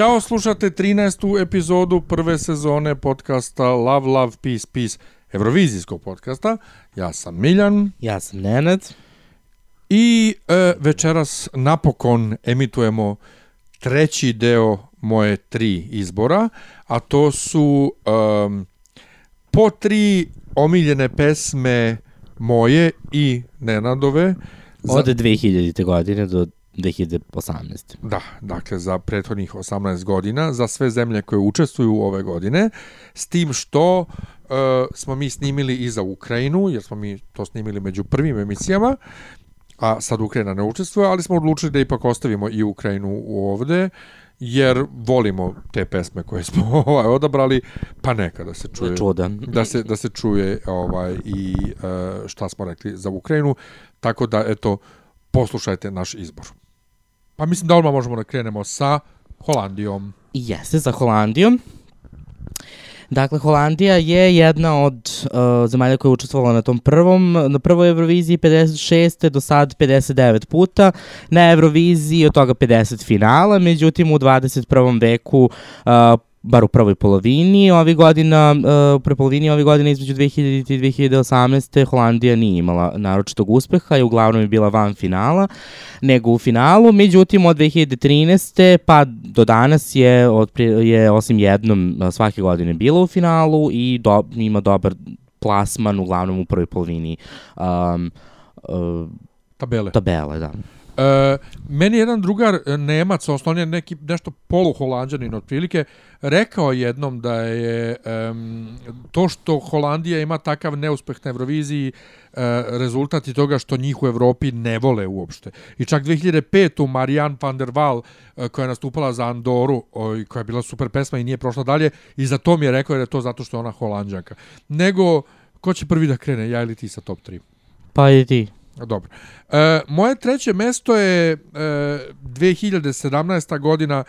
Ćao, slušate 13. epizodu prve sezone podcasta Love, Love, Peace, Peace, Eurovizijskog podcasta. Ja sam Miljan Ja sam Nenad. i e, večeras napokon emitujemo treći deo moje tri izbora, a to su em, po tri omiljene pesme moje i Nenadove. Od 2000. godine do 2018. Da, dakle za prethodnih 18 godina, za sve zemlje koje učestvuju ove godine, s tim što e, smo mi snimili i za Ukrajinu, jer smo mi to snimili među prvim emisijama, a sad Ukrajina ne učestvuje, ali smo odlučili da ipak ostavimo i Ukrajinu ovde, jer volimo te pesme koje smo ovaj, odabrali, pa neka da se čuje Čudan. da se da se čuje ovaj i e, šta smo rekli za Ukrajinu, tako da eto poslušajte naš izbor. Pa mislim da odmah možemo da krenemo sa Holandijom. Jeste, za Holandijom. Dakle, Holandija je jedna od uh, zemalja koja je učestvovala na tom prvom, na prvoj Euroviziji 56. do sad 59 puta, na Euroviziji od toga 50 finala, međutim u 21. veku uh, bar u prvoj polovini ovih godina, uh, u prvoj polovini ovih godina između 2000 i 2018. Holandija nije imala naročitog uspeha i uglavnom je bila van finala nego u finalu, međutim od 2013. pa do danas je, od, je osim jednom a, svake godine bila u finalu i do, ima dobar plasman uglavnom u prvoj polovini um, uh, Tabele. tabele, da. E, meni je jedan drugar e, Nemac, on je neki nešto poluholandjanin otprilike, rekao jednom da je em, to što Holandija ima takav neuspeh na Euroviziji e, rezultat i toga što njih u Evropi ne vole uopšte. I čak 2005. Marijan van der Waal e, koja je nastupala za Andoru i koja je bila super pesma i nije prošla dalje i za to mi je rekao jer je to zato što je ona holandjanka. Nego, ko će prvi da krene, ja ili ti sa top 3? Pa i ti. Dobro. E, moje treće mesto je e, 2017. godina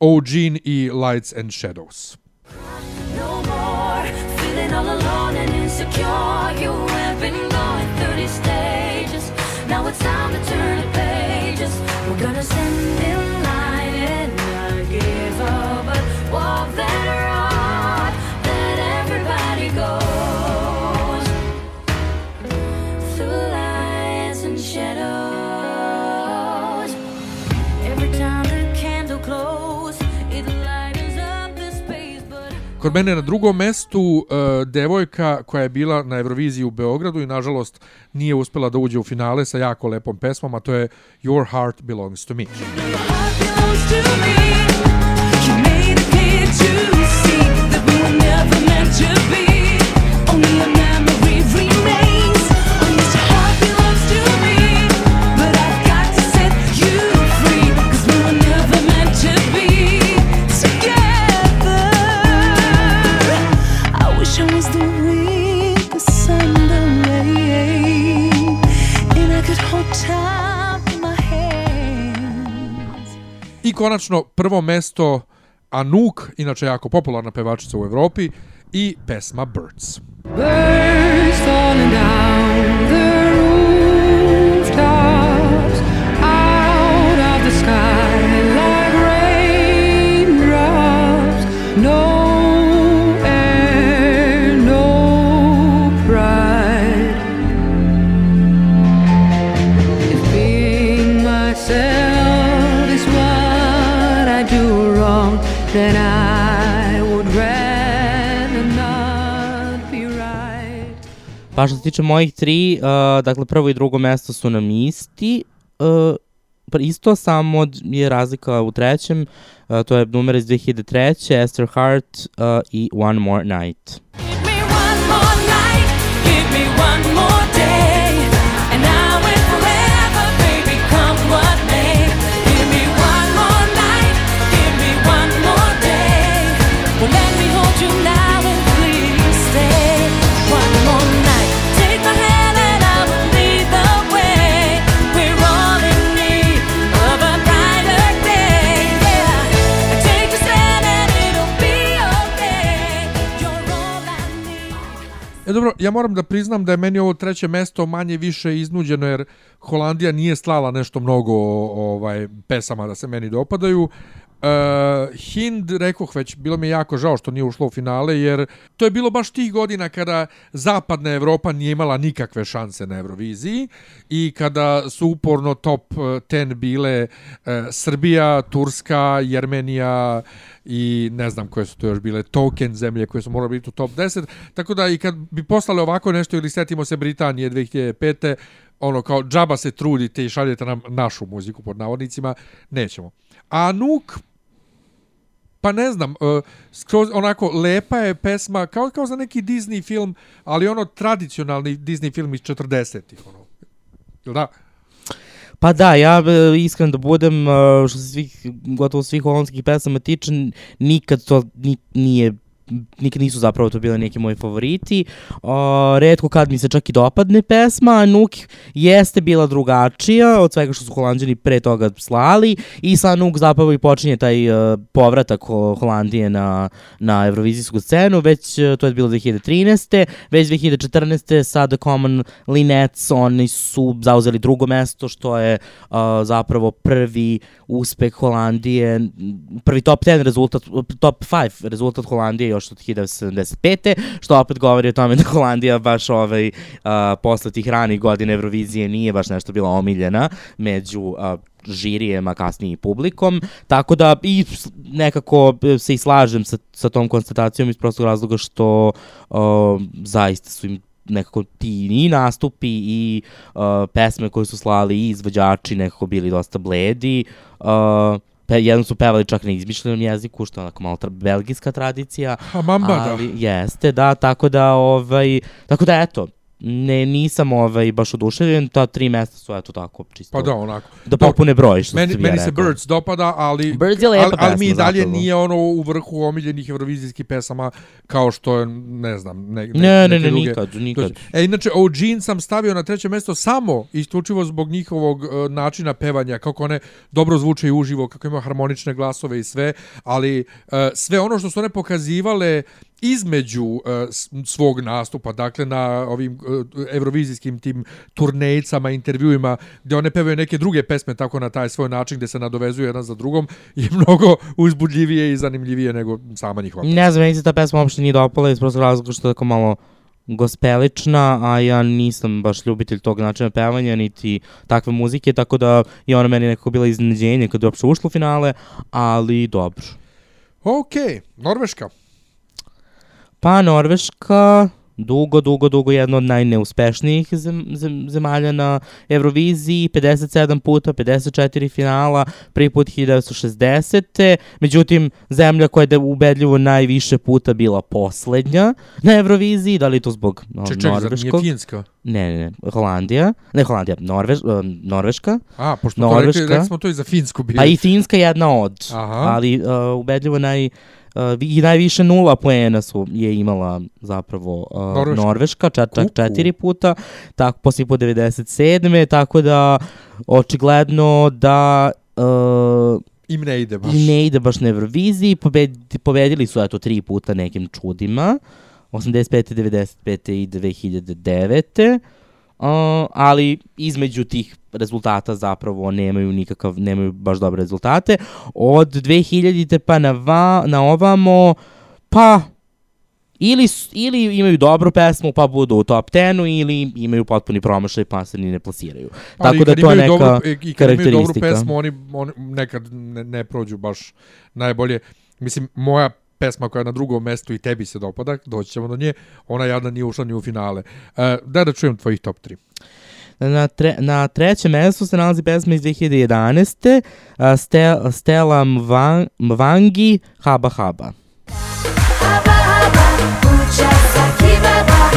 O'Gene i Lights and Shadows. No more feeling all alone and insecure. You have been going through these stages. Now it's time to turn the pages. We're gonna stand in line and not give up, but walk that Kod mene na drugom mestu e, devojka koja je bila na Euroviziji u Beogradu i nažalost nije uspela da uđe u finale sa jako lepom pesmom, a to je Your Heart Belongs to Me. heart belongs to me. Konačno prvo mesto Anouk, inače jako popularna pevačica u Evropi, i pesma Birds. Birds falling down Pa što se tiče mojih tri, uh, dakle prvo i drugo mesto su nam isti, uh, pa isto samo je razlika u trećem, uh, to je numer iz 2003. Esther Hart uh, i One More Night. Give me one more night, E dobro, ja moram da priznam da je meni ovo treće mesto manje više iznuđeno jer Holandija nije slala nešto mnogo ovaj pesama da se meni dopadaju. Uh, Hind, rekoh već, bilo mi je jako žao što nije ušlo u finale, jer to je bilo baš tih godina kada zapadna Evropa nije imala nikakve šanse na Euroviziji i kada su uporno top 10 bile uh, Srbija, Turska, Jermenija i ne znam koje su to još bile, token zemlje koje su morali biti u top 10, tako da i kad bi poslali ovako nešto ili setimo se Britanije 2005 ono kao džaba se trudite i šaljete nam našu muziku pod navodnicima, nećemo. A Nuk, pa ne znam, uh, skroz onako lepa je pesma, kao, kao za neki Disney film, ali ono tradicionalni Disney film iz 40-ih, ono. Jel da? Pa da, ja e, iskren da budem, e, što se svih, gotovo svih holandskih pesama tiče, nikad to ni, nije nikad nisu zapravo to bile neki moji favoriti. Uh, redko kad mi se čak i dopadne pesma, a Nuk jeste bila drugačija od svega što su holandjani pre toga slali i sa Nuk zapravo i počinje taj uh, povratak Holandije na, na evrovizijsku scenu, već uh, to je bilo 2013. Već 2014. sa The Common Linnets oni su zauzeli drugo mesto što je uh, zapravo prvi uspeh Holandije, prvi top 10 rezultat, top 5 rezultat Holandije još od 1975. Što opet govori o tome da Holandija baš ovaj, uh, posle tih ranih godina Eurovizije nije baš nešto bila omiljena među a kasnije i publikom. Tako da i nekako se i slažem sa, sa tom konstatacijom iz prostog razloga što uh, zaista su im nekako ti i nastupi i uh, pesme koje su slali i izvođači nekako bili dosta bledi. Uh, pe, jednom su pevali čak na izmišljenom jeziku, što je onako malo tra, belgijska tradicija. A mamba, ali, da. Jeste, da, tako da, ovaj, tako da eto, ne, nisam ovaj, baš oduševljen, ta tri mesta su eto tako čisto. Pa da, onako. Da popune broj, što Meni, ste vi meni ja se. Birds dopada, ali... Birds je lepa ali, ali mi i dalje zapravo. nije ono u vrhu omiljenih evrovizijskih pesama kao što je, ne znam, ne, ne, Ne, ne, ne, druge. nikad, nikad. E, inače, OG sam stavio na treće mesto samo isključivo zbog njihovog uh, načina pevanja, kako one dobro zvuče i uživo, kako ima harmonične glasove i sve, ali uh, sve ono što su one pokazivale između uh, svog nastupa, dakle na ovim uh, evrovizijskim tim turnejcama, intervjuima, gdje one pevaju neke druge pesme tako na taj svoj način gdje se nadovezuju jedan za drugom, je mnogo uzbudljivije i zanimljivije nego sama njihova pesma. Ne znam, meni se ta pesma uopšte nije dopala iz prostog razloga što je tako malo gospelična, a ja nisam baš ljubitelj tog načina pevanja, niti takve muzike, tako da je ona meni nekako bila iznenađenje kad je uopšte ušla u finale, ali dobro. Ok, Norveška. Pa Norveška, dugo, dugo, dugo jedno od najneuspešnijih zem, zem, zemalja na Euroviziji, 57 puta, 54 finala, prvi put 1960. Međutim, zemlja koja je da ubedljivo najviše puta bila poslednja na Euroviziji, da li je to zbog no, Ček, ček, Norveškog? Finska? Ne, ne, ne, Holandija, ne Holandija, Norveš, uh, Norveška, A, pošto to rekli, Norveška. rekli smo to i za Finsku bili. pa i Finska jedna od, Aha. ali uh, ubedljivo naj, i najviše nula poena su je imala zapravo uh, Norveška. Norveška, čak, čak četiri puta, tako poslije po 97. Tako da očigledno da uh, Im ne ide baš. i ne ide baš na Euroviziji, pobedi, pobedili su eto tri puta nekim čudima, 85. 95. i 2009. Uh, ali između tih rezultata zapravo nemaju nikakav, nemaju baš dobre rezultate. Od 2000. pa na, va, na ovamo, pa ili, ili imaju dobru pesmu pa budu u top 10 ili imaju potpuni promašaj pa se ni ne plasiraju. Ali Tako da to je neka dobru, i kad imaju dobru pesmu, oni, oni nekad ne, ne prođu baš najbolje. Mislim, moja pesma koja je na drugom mestu i tebi se dopada, doći ćemo do nje, ona jadna nije ušla ni u finale. Uh, daj da čujem tvojih top 3. Na, tre, na trećem mestu se nalazi pesma iz 2011. Uh, Ste, Stella Mvan, Mvangi Haba Haba. Haba haba, ucsak kibaba.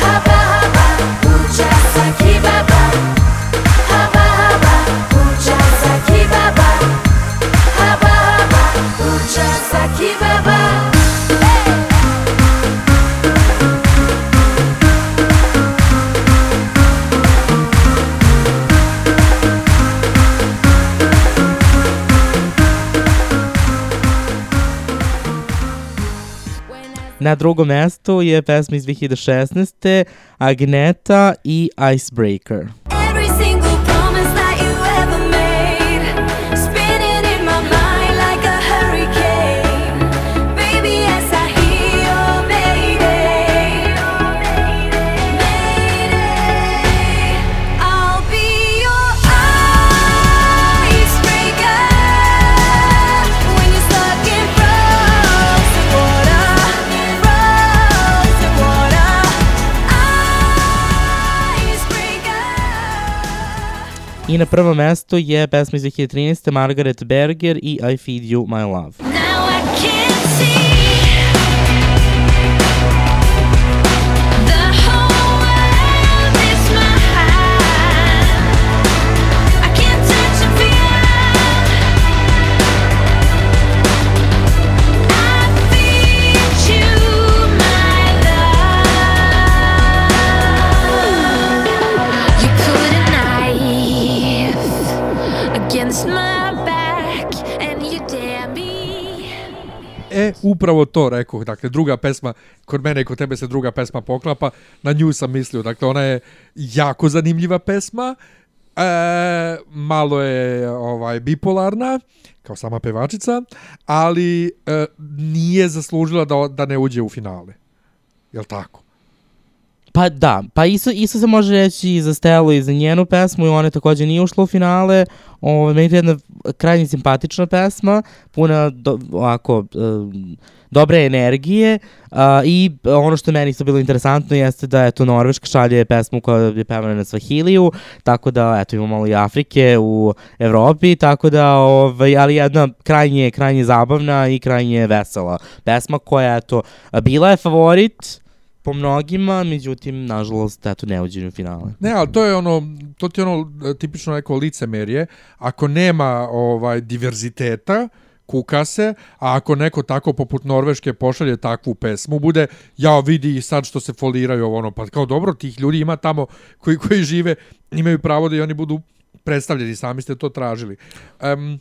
Haba haba, ucsak kibaba. Na drugom mestu je pesma iz 2016. Agneta i Icebreaker. I na prvom mestu je pesma iz 2013. Margaret Berger i I Feed You My Love. E, upravo to rekao. Dakle, druga pesma, kod mene i kod tebe se druga pesma poklapa, na nju sam mislio. Dakle, ona je jako zanimljiva pesma, e, malo je ovaj bipolarna, kao sama pevačica, ali e, nije zaslužila da, da ne uđe u finale. Jel tako? Pa da, pa isto, isto se može reći i za Stelu i za njenu pesmu i ona takođe nije ušla u finale. Ovo, meni je to jedna krajnje simpatična pesma, puna do, ovako, um, dobre energije a, i ono što meni isto bilo interesantno jeste da eto Norveška šalje pesmu koja je pevana na Svahiliju, tako da eto imamo malo i Afrike u Evropi, tako da ovaj, ali jedna krajnje, krajnje zabavna i krajnje vesela pesma koja eto bila je favorit po mnogima, međutim, nažalost, eto, ne uđe u finale. Ne, ali to je ono, to ti je ono e, tipično neko licemerje. Ako nema ovaj diverziteta, kuka se, a ako neko tako poput Norveške pošalje takvu pesmu, bude, ja vidi i sad što se foliraju ovo ono, pa kao dobro, tih ljudi ima tamo koji, koji žive, imaju pravo da i oni budu predstavljeni, sami ste to tražili. Um,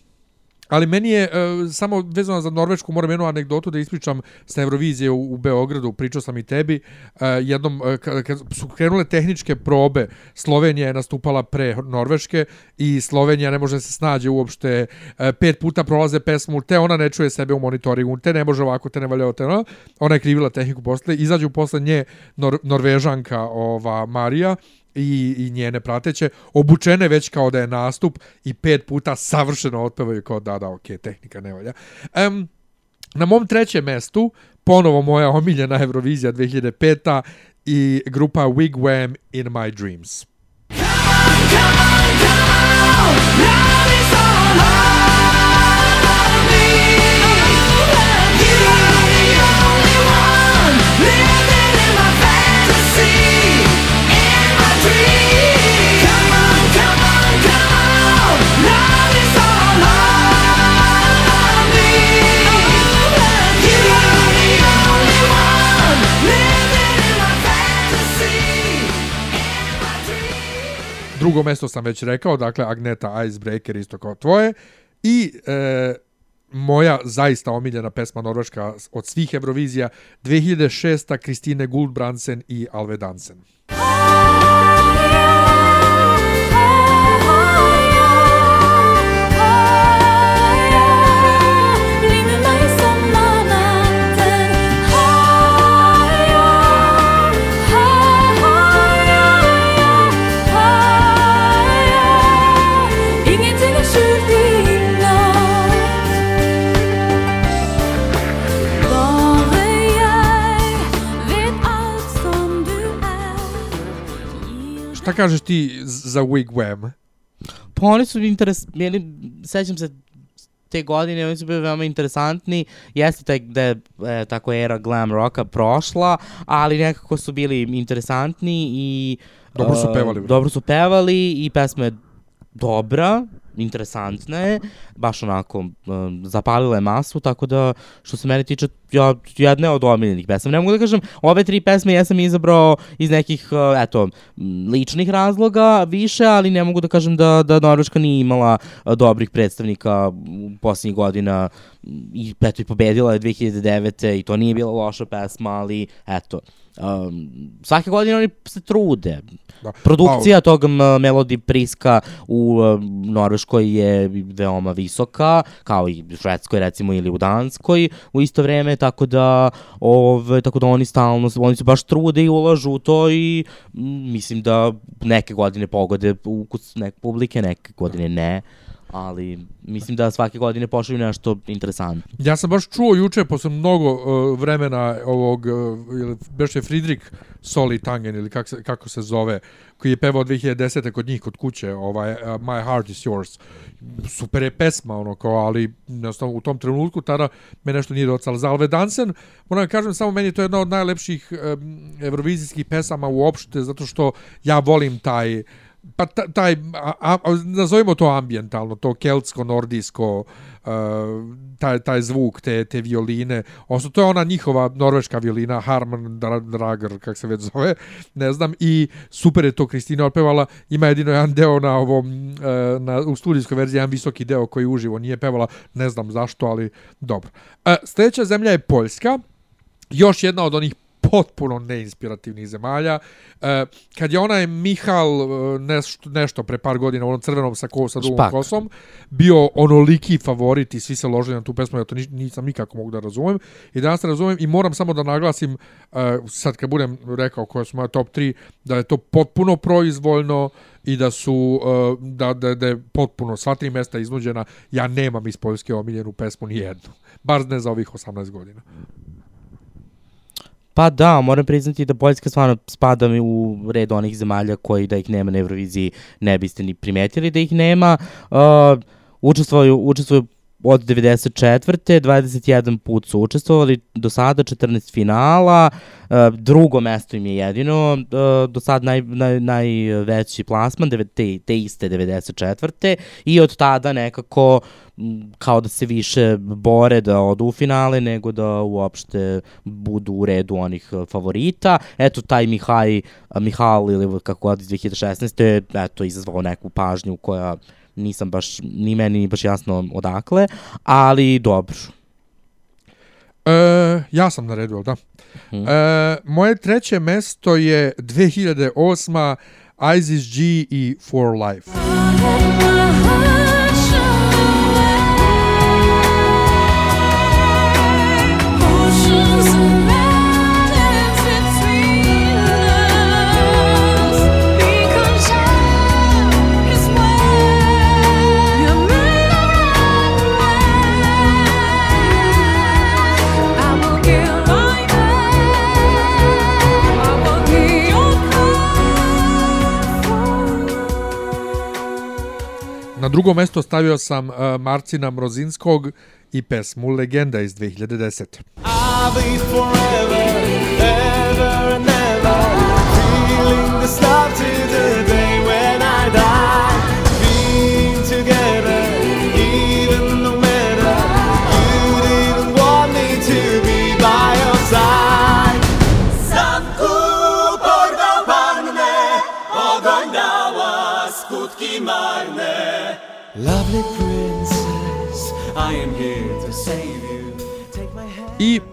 Ali meni je uh, samo vezano za Norvešku, moram jednu anegdotu da ispričam sa Eurovizije u, u Beogradu, pričao sam i tebi, uh, jednom, uh, kad, su krenule tehničke probe, Slovenija je nastupala pre Norveške i Slovenija ne može da se snađe uopšte, uh, pet puta prolaze pesmu, te ona ne čuje sebe u monitoringu, te ne može ovako, te ne valja te ono, ona je krivila tehniku posle, izađu posle nje Nor Norvežanka ova Marija, i, i njene prateće, obučene već kao da je nastup i pet puta savršeno otpevaju kao da, da, ok, tehnika ne valja. Um, na mom trećem mestu, ponovo moja omiljena Eurovizija 2005 i grupa Wigwam In My Dreams. Drugo mesto sam već rekao, dakle Agneta Icebreaker isto kao tvoje. I e, moja zaista omiljena pesma Norveška od svih Eurovizija 2006. Kristine Guldbrandsen i Alve Dansen. Šta kažeš ti za Wigwam? Pa oni su interes... Meni, sećam se te godine, oni su bili veoma interesantni. Jeste taj, da je e, tako era glam rocka prošla, ali nekako su bili interesantni i... Dobro su e, pevali, bre. Dobro su pevali i pesma je dobra. Interesantna je, baš onako zapalila je masu, tako da što se mene tiče, ja, jedna je od omiljenih pesama. Ne mogu da kažem, ove tri pesme ja sam izabrao iz nekih, uh, eto, ličnih razloga više, ali ne mogu da kažem da, da Norveška nije imala uh, dobrih predstavnika u posljednjih godina i eto i pobedila je 2009. i to nije bila loša pesma, ali eto, um, svake godine oni se trude. Da. Produkcija tog Melody Priska u um, Norveškoj je veoma visoka, kao i u Švedskoj recimo ili u Danskoj u isto vreme, tako da ove, tako da oni stalno, oni se baš trude i ulažu u to i mislim da neke godine pogode ukus neke publike, neke godine ne ali mislim da svake godine pošalju nešto interesantno. Ja sam baš čuo juče, posle mnogo uh, vremena ovog, uh, ili beše Fridrik Soli Tangen, ili kak se, kako se zove, koji je pevao 2010. kod njih, kod kuće, ovaj, uh, My Heart is Yours. Super je pesma, ono, kao, ali jednostavno u tom trenutku tada me nešto nije docalo. Za Alve Dansen, moram da kažem, samo meni je to jedna od najlepših um, evrovizijskih pesama uopšte, zato što ja volim taj pa ta- taj, a, a, nazovimo to ambientalno, to keltsko, nordijsko, uh, taj, taj zvuk, te, te violine, odnosno to je ona njihova norveška violina, Harman Drager, kak se već zove, ne znam, i super je to Kristina otpevala, ima jedino jedan deo na ovom, uh, na, u studijskoj verziji, jedan visoki deo koji uživo nije pevala, ne znam zašto, ali dobro. Uh, sljedeća zemlja je Poljska, još jedna od onih potpuno neinspirativnih zemalja. E, kad je onaj Mihal e, nešto, nešto pre par godina u onom crvenom sakovu sa dugom kosom bio onoliki favorit i svi se ložili na tu pesmu, ja to ni- nisam nikako mogu da razumem. I danas ne razumem i moram samo da naglasim, e, sad kad budem rekao koje su moje top 3, da je to potpuno proizvoljno i da su e, da, da, da je potpuno sva tri mesta iznuđena. Ja nemam iz Poljske omiljenu pesmu ni jednu. Bar ne za ovih 18 godina. Pa da, moram priznati da Poljska stvarno spada u red onih zemalja koji da ih nema na Euroviziji ne biste ni primetili da ih nema. Uh, učestvuju, učestvuju od 94. 21 put su učestvovali, do sada 14 finala, uh, drugo mesto im je jedino, uh, do sad naj, naj, najveći plasman, te, te iste 94. I od tada nekako kao da se više bore da odu u finale nego da uopšte budu u redu onih uh, favorita. Eto, taj Mihaj, Mihal ili kako iz 2016. je eto, izazvao neku pažnju koja nisam baš, ni meni ni baš jasno odakle, ali dobro. E, ja sam na redu, da? E, moje treće mesto je 2008. Isis G i For Life. Na drugo mesto stavio sam uh, Marcina Mrozinskog i pesmu Legenda iz 2010. I'll be forever,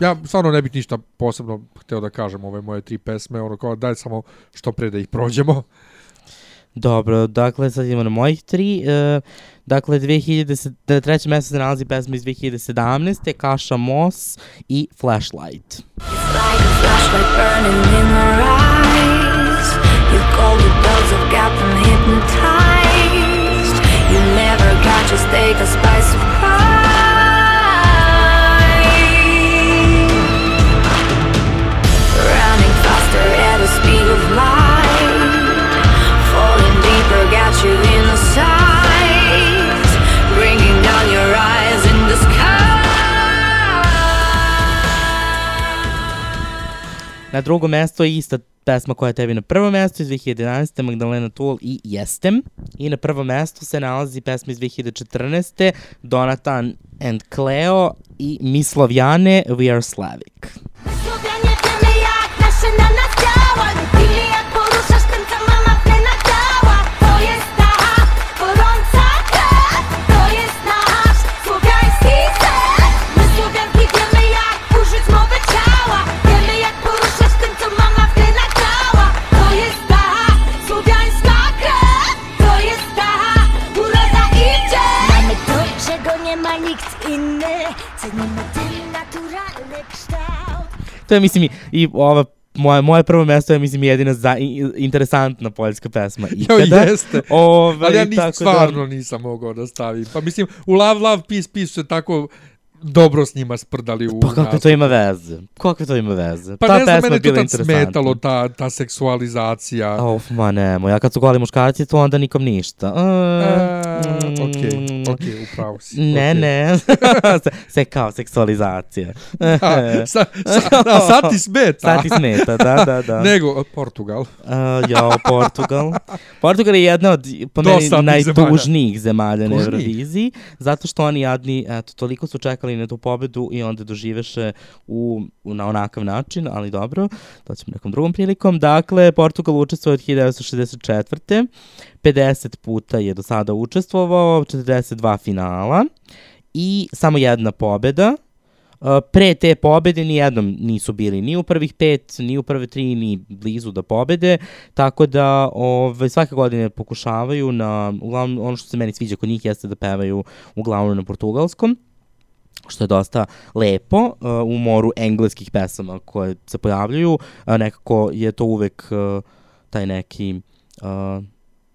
Ja stvarno ne bih ništa posebno hteo da kažem ove moje tri pesme, ono kao daj samo što pre da ih prođemo. Dobro, dakle, sad idemo na mojih tri. E, dakle, 2010, na trećem mjestu se nalazi pesma iz 2017. Kaša Moss i Flashlight. like a flashlight burning in our eyes. Your golden bells have got them hypnotized. Just take us by surprise. Running faster at the speed of light. Falling deeper, got you in Na drugo mesto je ista pesma koja je tebi na prvo mesto iz 2011. Magdalena Tool i Jestem. I na prvo mesto se nalazi pesma iz 2014. Donatan and Cleo i Mislovjane We Are Slavic. Słowianie To je, mislim, i, i ova moje, moje prvo mesto je, mislim, jedina za, interesantna poljska pesma Jo, ikada. jeste. Ove, Ali ja nis, tako stvarno nisam mogao da stavim. Pa mislim, u Love, Love, Peace, Peace se tako dobro s njima sprdali u Pa kakve nastupu. to ima veze? Kakve to ima veze? Pa Ta ne znam, mene je to tad smetalo, ta, ta seksualizacija. Of, ma nemo, ja kad su goli muškarci, to onda nikom ništa. Uh, okej, mm, okej, upravo si. Ne, okej. ne. se, se kao seksualizacija. A, sa, sa, a sad ti smeta. Sad ti smeta, da, da, da. Nego, Portugal. Uh, jao, Portugal. Portugal je jedna od, po meni, Dosadnih zemalja. najtužnijih zemalja na? Euroviziji, zato što oni jadni, eto, toliko su čekali na tu pobedu i onda doživeše u, u, na onakav način, ali dobro, to ćemo nekom drugom prilikom. Dakle, Portugal učestvuje od 1964. 50 puta je do sada učestvovao, 42 finala i samo jedna pobeda. Uh, pre te pobede ni jednom nisu bili ni u prvih pet, ni u prve tri, ni blizu da pobede, tako da ove, svake godine pokušavaju na, uglavnom ono što se meni sviđa kod njih jeste da pevaju uglavnom na portugalskom, što je dosta lepo uh, u moru engleskih pesama koje se pojavljuju, uh, nekako je to uvek uh, taj neki uh,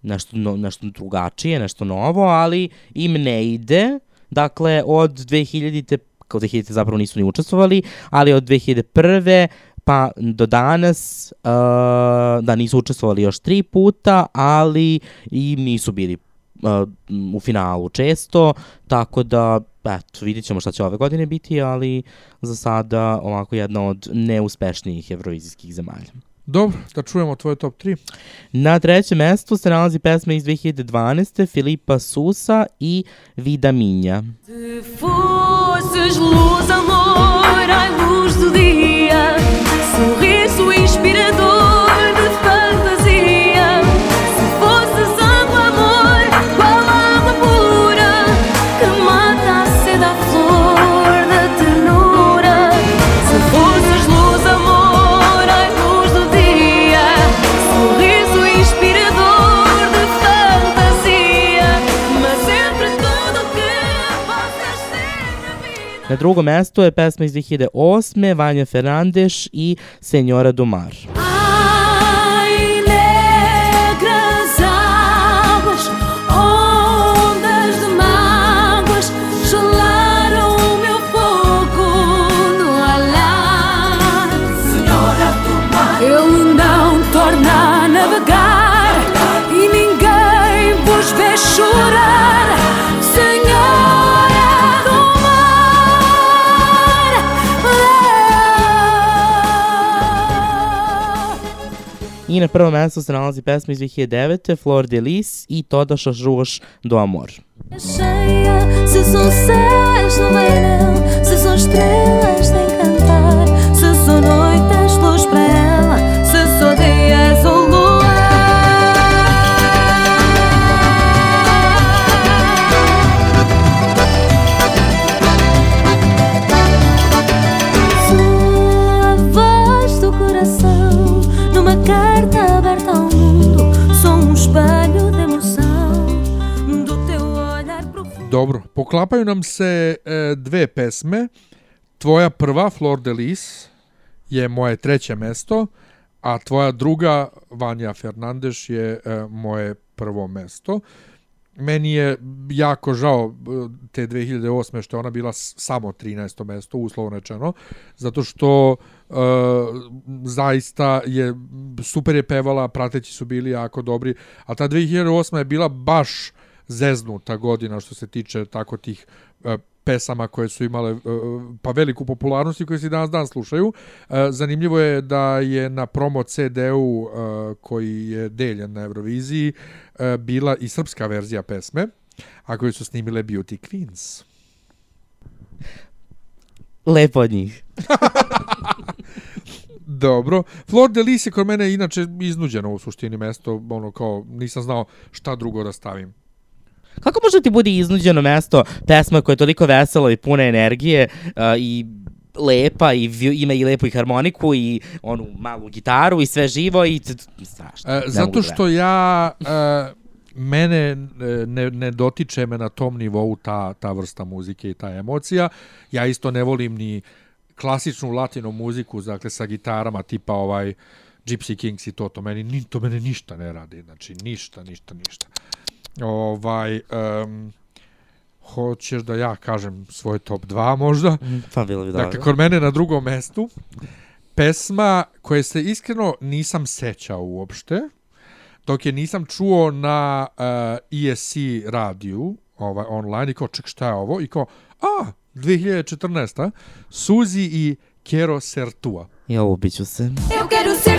nešto, no, nešto drugačije, nešto novo, ali im ne ide. Dakle, od 2000-te, kao 2000 zapravo nisu ni učestvovali, ali od 2001 pa do danas uh, da nisu učestvovali još tri puta, ali i nisu bili u finalu često, tako da eto, vidit ćemo šta će ove godine biti, ali za sada ovako jedna od neuspešnijih evrovizijskih zemalja. Dobro, da čujemo tvoje top 3. Na trećem mestu se nalazi pesma iz 2012. Filipa Susa i Vida Minha. Se fosses luz, amor, ai luz do dia, sorriso inspirador Na drugom mestu je pesma iz 2008. Vanja Fernandes i Senjora Domar. Ai, I na prvom mestu se nalazi pesma iz 2009. Flor de Lis i as ruas do amor. se poklapaju nam se e, dve pesme. Tvoja prva, Flor de Lis, je moje treće mesto, a tvoja druga, Vanja Fernandeš, je e, moje prvo mesto. Meni je jako žao e, te 2008. što je ona bila samo 13. mesto, uslovno rečeno, zato što e, zaista je super je pevala, prateći su bili jako dobri, a ta 2008. je bila baš zeznuta godina što se tiče tako tih e, pesama koje su imale e, pa veliku popularnost i koje se danas dan slušaju. E, Zanimljivo je da je na promo CD-u koji je deljen na Euroviziji bila i srpska verzija pesme, a koju su snimile Beauty Queens. Lepo od njih. Dobro. Flor de Lis je kod mene inače iznuđeno u suštini mesto, ono kao nisam znao šta drugo da stavim. Kako može ti bude iznuđeno mesto pesma koja je toliko vesela i puna energije uh, i lepa i ima i lepu i harmoniku i onu malu gitaru i sve živo i strašno. E, zato da što ja e, mene e, ne, ne dotiče me na tom nivou ta, ta vrsta muzike i ta emocija. Ja isto ne volim ni klasičnu latino muziku, dakle sa gitarama tipa ovaj Gypsy Kings i to, to meni, ni, to mene ništa ne radi, znači ništa, ništa, ništa. Ovaj, um, hoćeš da ja kažem svoj top 2 možda? Pa bilo bi dobro. Dakle, kod mene na drugom mestu pesma koje se iskreno nisam sećao uopšte, dok je nisam čuo na uh, ESC radiju ovaj, online i kao, ček, šta je ovo? I kao, a, 2014. Suzi i Kero Sertua. Ja ubiću se. Eu quero ser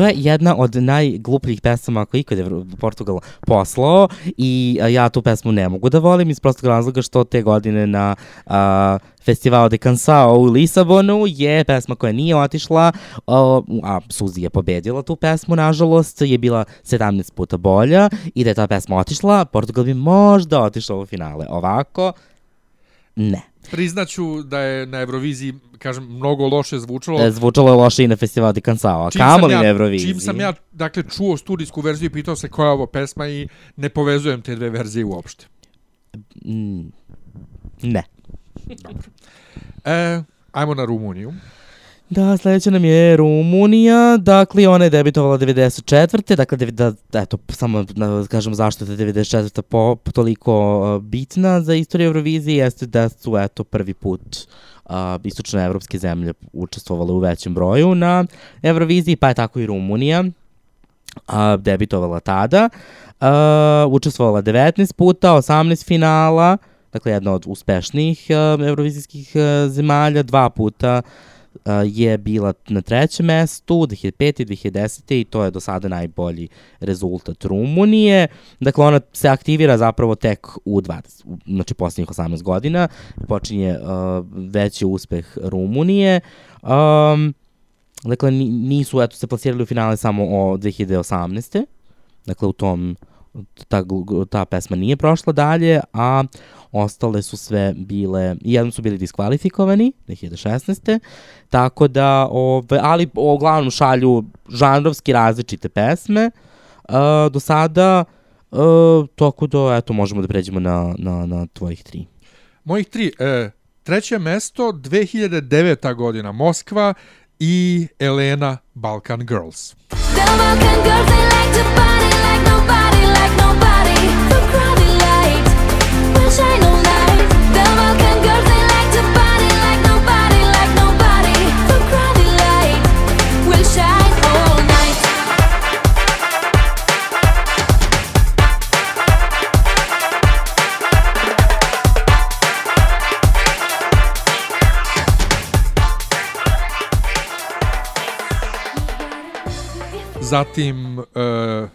To je jedna od najglupljih pesama koje ikad je Portugal poslao i ja tu pesmu ne mogu da volim iz prostog razloga što te godine na a, Festival de Cansao u Lisabonu je pesma koja nije otišla, a, a Suzi je pobedila tu pesmu, nažalost, je bila 17 puta bolja i da je ta pesma otišla, Portugal bi možda otišao u finale. Ovako, ne. Priznaću da je na Euroviziji, kažem, mnogo loše zvučalo. Zvučalo je loše i na Festival de Cansao, a Čim sam kamoli ja- na Euroviziji. Čim sam ja, dakle, čuo studijsku verziju i pitao se koja je ovo pesma i ne povezujem te dve verzije uopšte. Mm, ne. E, ajmo na Rumuniju. Da, sledeća nam je Rumunija, dakle ona je debitovala 94. Dakle, devi- da, eto, samo da kažem zašto je 94. Po, toliko uh, bitna za istoriju Eurovizije, jeste da su, eto, prvi put uh, istočne evropske zemlje učestvovale u većem broju na Euroviziji, pa je tako i Rumunija uh, debitovala tada. Uh, učestvovala 19 puta, 18 finala, dakle jedna od uspešnijih uh, eurovizijskih uh, zemalja, dva puta uh, je bila na trećem mestu 2005. i 2010. i to je do sada najbolji rezultat Rumunije. Dakle, ona se aktivira zapravo tek u 20, u- znači posljednjih 18 godina. Počinje uh, veći uspeh Rumunije. Um, dakle, ni- nisu eto, se plasirali u finale samo o 2018. Dakle, u tom ta, ta pesma nije prošla dalje, a ostale su sve bile, jednom su bili diskvalifikovani 2016. Tako da, ove, ali uglavnom šalju žanrovski različite pesme uh, do sada, uh, tako da, eto, možemo da pređemo na, na, na tvojih tri. Mojih tri. E, treće mesto, 2009. godina, Moskva i Elena Balkan Girls. The Balkan girls, they like to party Zatim e,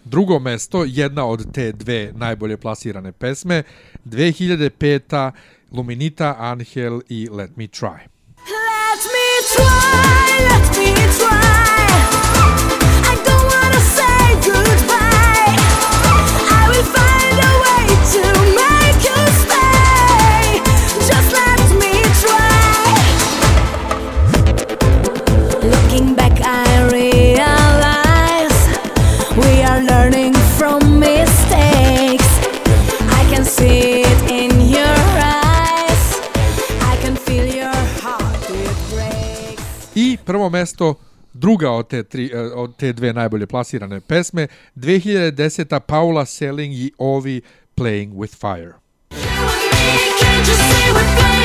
drugo mesto, jedna od te dve najbolje plasirane pesme, 2005. Luminita, Angel i Let Me Try. Let me try, let me try. Prvo mesto druga od te, tri, e, od te dve najbolje plasirane pesme, 2010. Paula Selling i Ovi Playing with Fire. Can't you see we're playing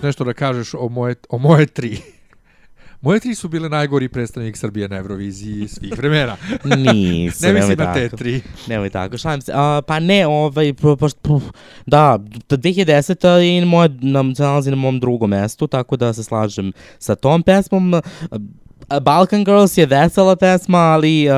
Hoćeš nešto da kažeš o moje, o moje tri? Moje tri su bile najgori predstavnik Srbije na Euroviziji svih vremena. Nisu, ne mislim na te tri. Nemoj tako, šalim se. A, pa ne, ovaj, po, po, da, do 2010. i moje, nam se nalazi na mom drugom mestu, tako da se slažem sa tom pesmom. A, Balkan Girls je vesela pesma, ali uh,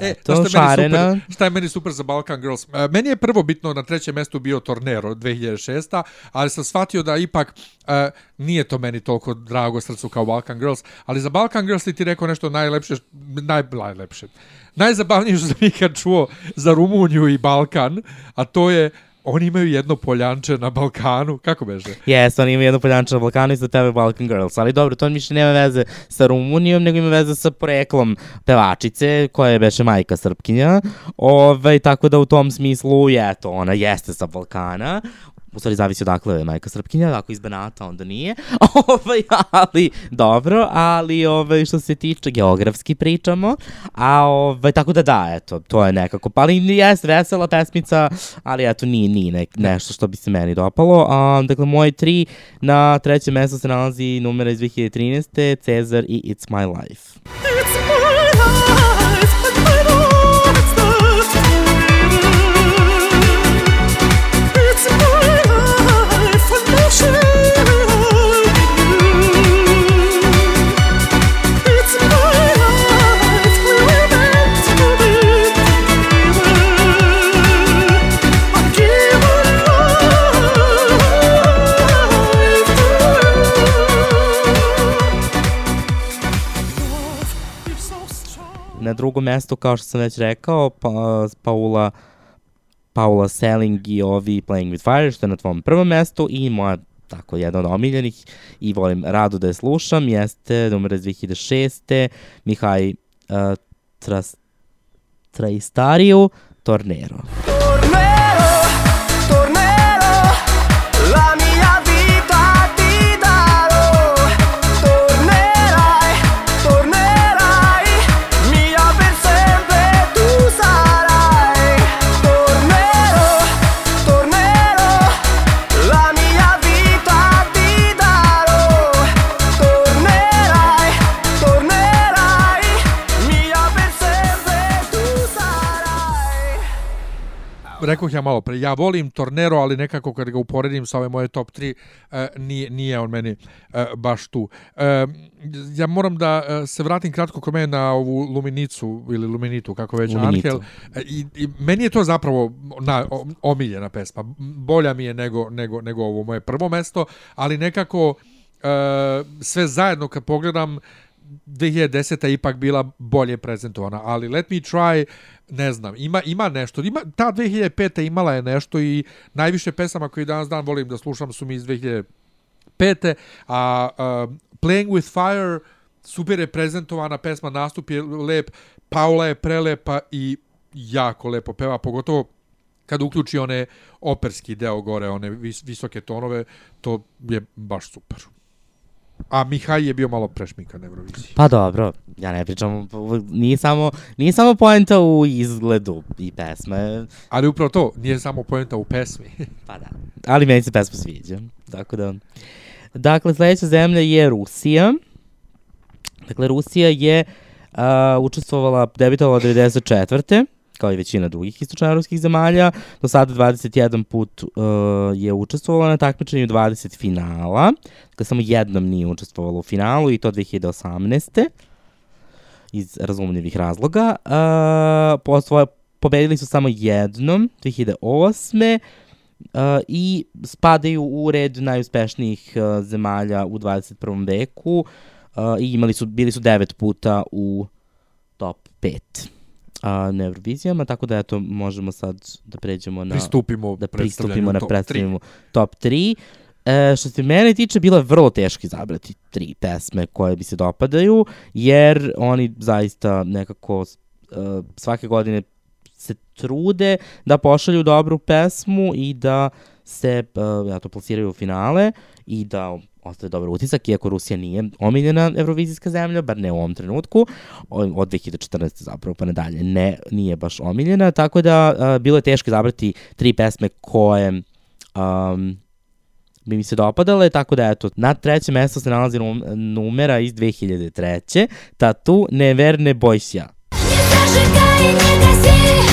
E, to šta je meni šarena. super, šta je meni super za Balkan Girls? E, Meni je prvo bitno na trećem mestu bio Tornero 2006. Ali sam shvatio da ipak e, nije to meni toliko drago srcu kao Balkan Girls. Ali za Balkan Girls ti ti rekao nešto najlepše, naj, najlepše. Najzabavnije što sam ikad čuo za Rumuniju i Balkan, a to je oni imaju jedno poljanče na Balkanu. Kako beže? Jes, oni imaju jednu poljanču na Balkanu i za tebe Balkan Girls, ali dobro, to više nema veze sa Rumunijom, nego ima veze sa poreklom pevačice, koja je beše majka Srpkinja, Ove, tako da u tom smislu, je to, ona jeste sa Balkana, u stvari zavisi odakle je majka Srpkinja, ako iz Banata onda nije, ovaj, ali dobro, ali ovaj, što se tiče geografski pričamo, a ovaj, tako da da, eto, to je nekako, pa ali jes vesela pesmica, ali eto, nije, nije ne, nešto što bi se meni dopalo. A, dakle, moje tri, na trećem mestu se nalazi numera iz 2013. Cezar i It's My Life. Drugom mestu, kao što sam već rekao, pa, Paula Paula Selling i ovi Playing with Fire, što je na tvom prvom mestu i moja tako jedna od omiljenih i volim rado da je slušam, jeste numer iz 2006. Mihaj uh, Tras, Traistariju Tornero. Tornerò, Rekao ja malo pre, ja volim Tornero, ali nekako kad ga uporedim sa ove moje top 3, uh, nije, nije on meni uh, baš tu. Uh, ja moram da se vratim kratko kod mene na ovu Luminicu, ili Luminitu, kako već, Luminitu. Angel. E, I, I meni je to zapravo na, omiljena pesma. Bolja mi je nego, nego, nego ovo moje prvo mesto, ali nekako sve zajedno kad pogledam 2010. je ipak bila bolje prezentovana, ali Let Me Try, ne znam, ima, ima nešto. Ima, ta 2005. imala je nešto i najviše pesama koje danas dan volim da slušam su mi iz 2005. A uh, Playing with Fire, super je prezentovana pesma, nastup je lep, Paula je prelepa i jako lepo peva, pogotovo kad uključi one operski deo gore, one vis, visoke tonove, to je baš super. A Mihaj je bio malo prešmikan na Euroviziji. Pa dobro, ja ne pričam, nije samo, nije samo poenta u izgledu i pesme, Ali upravo to, nije samo poenta u pesmi. pa da, ali meni se pesma sviđa, tako da. Dakle, sledeća zemlja je Rusija. Dakle, Rusija je uh, učestvovala, debitovala 94 kao i većina drugih istočnoevropskih zemalja. Do sada 21 put uh, je učestvovala na takmičenju 20 finala. Dakle, samo jednom nije učestvovala u finalu i to 2018. iz razumljivih razloga. Uh, po svoje, pobedili su samo jednom, 2008. Uh, i spadaju u red najuspešnijih uh, zemalja u 21. veku. uh, i imali su, bili su devet puta u top 5 uh, na Eurovizijama, tako da eto možemo sad da pređemo na Pristupimo da pristupimo na predstavljanju top 3. E, što se mene tiče, bilo je vrlo teško izabrati tri pesme koje bi se dopadaju, jer oni zaista nekako uh, svake godine se trude da pošalju dobru pesmu i da se uh, ja to plasiraju u finale i da ostave dobar utisak, iako Rusija nije omiljena evrovizijska zemlja, bar ne u ovom trenutku, od 2014. zapravo pa nadalje, ne, nije baš omiljena, tako da uh, bilo je teško izabrati tri pesme koje um, bi mi se dopadale, tako da eto, na trećem mestu se nalazi num, numera iz 2003. Tatu Neverne Bojsja. Не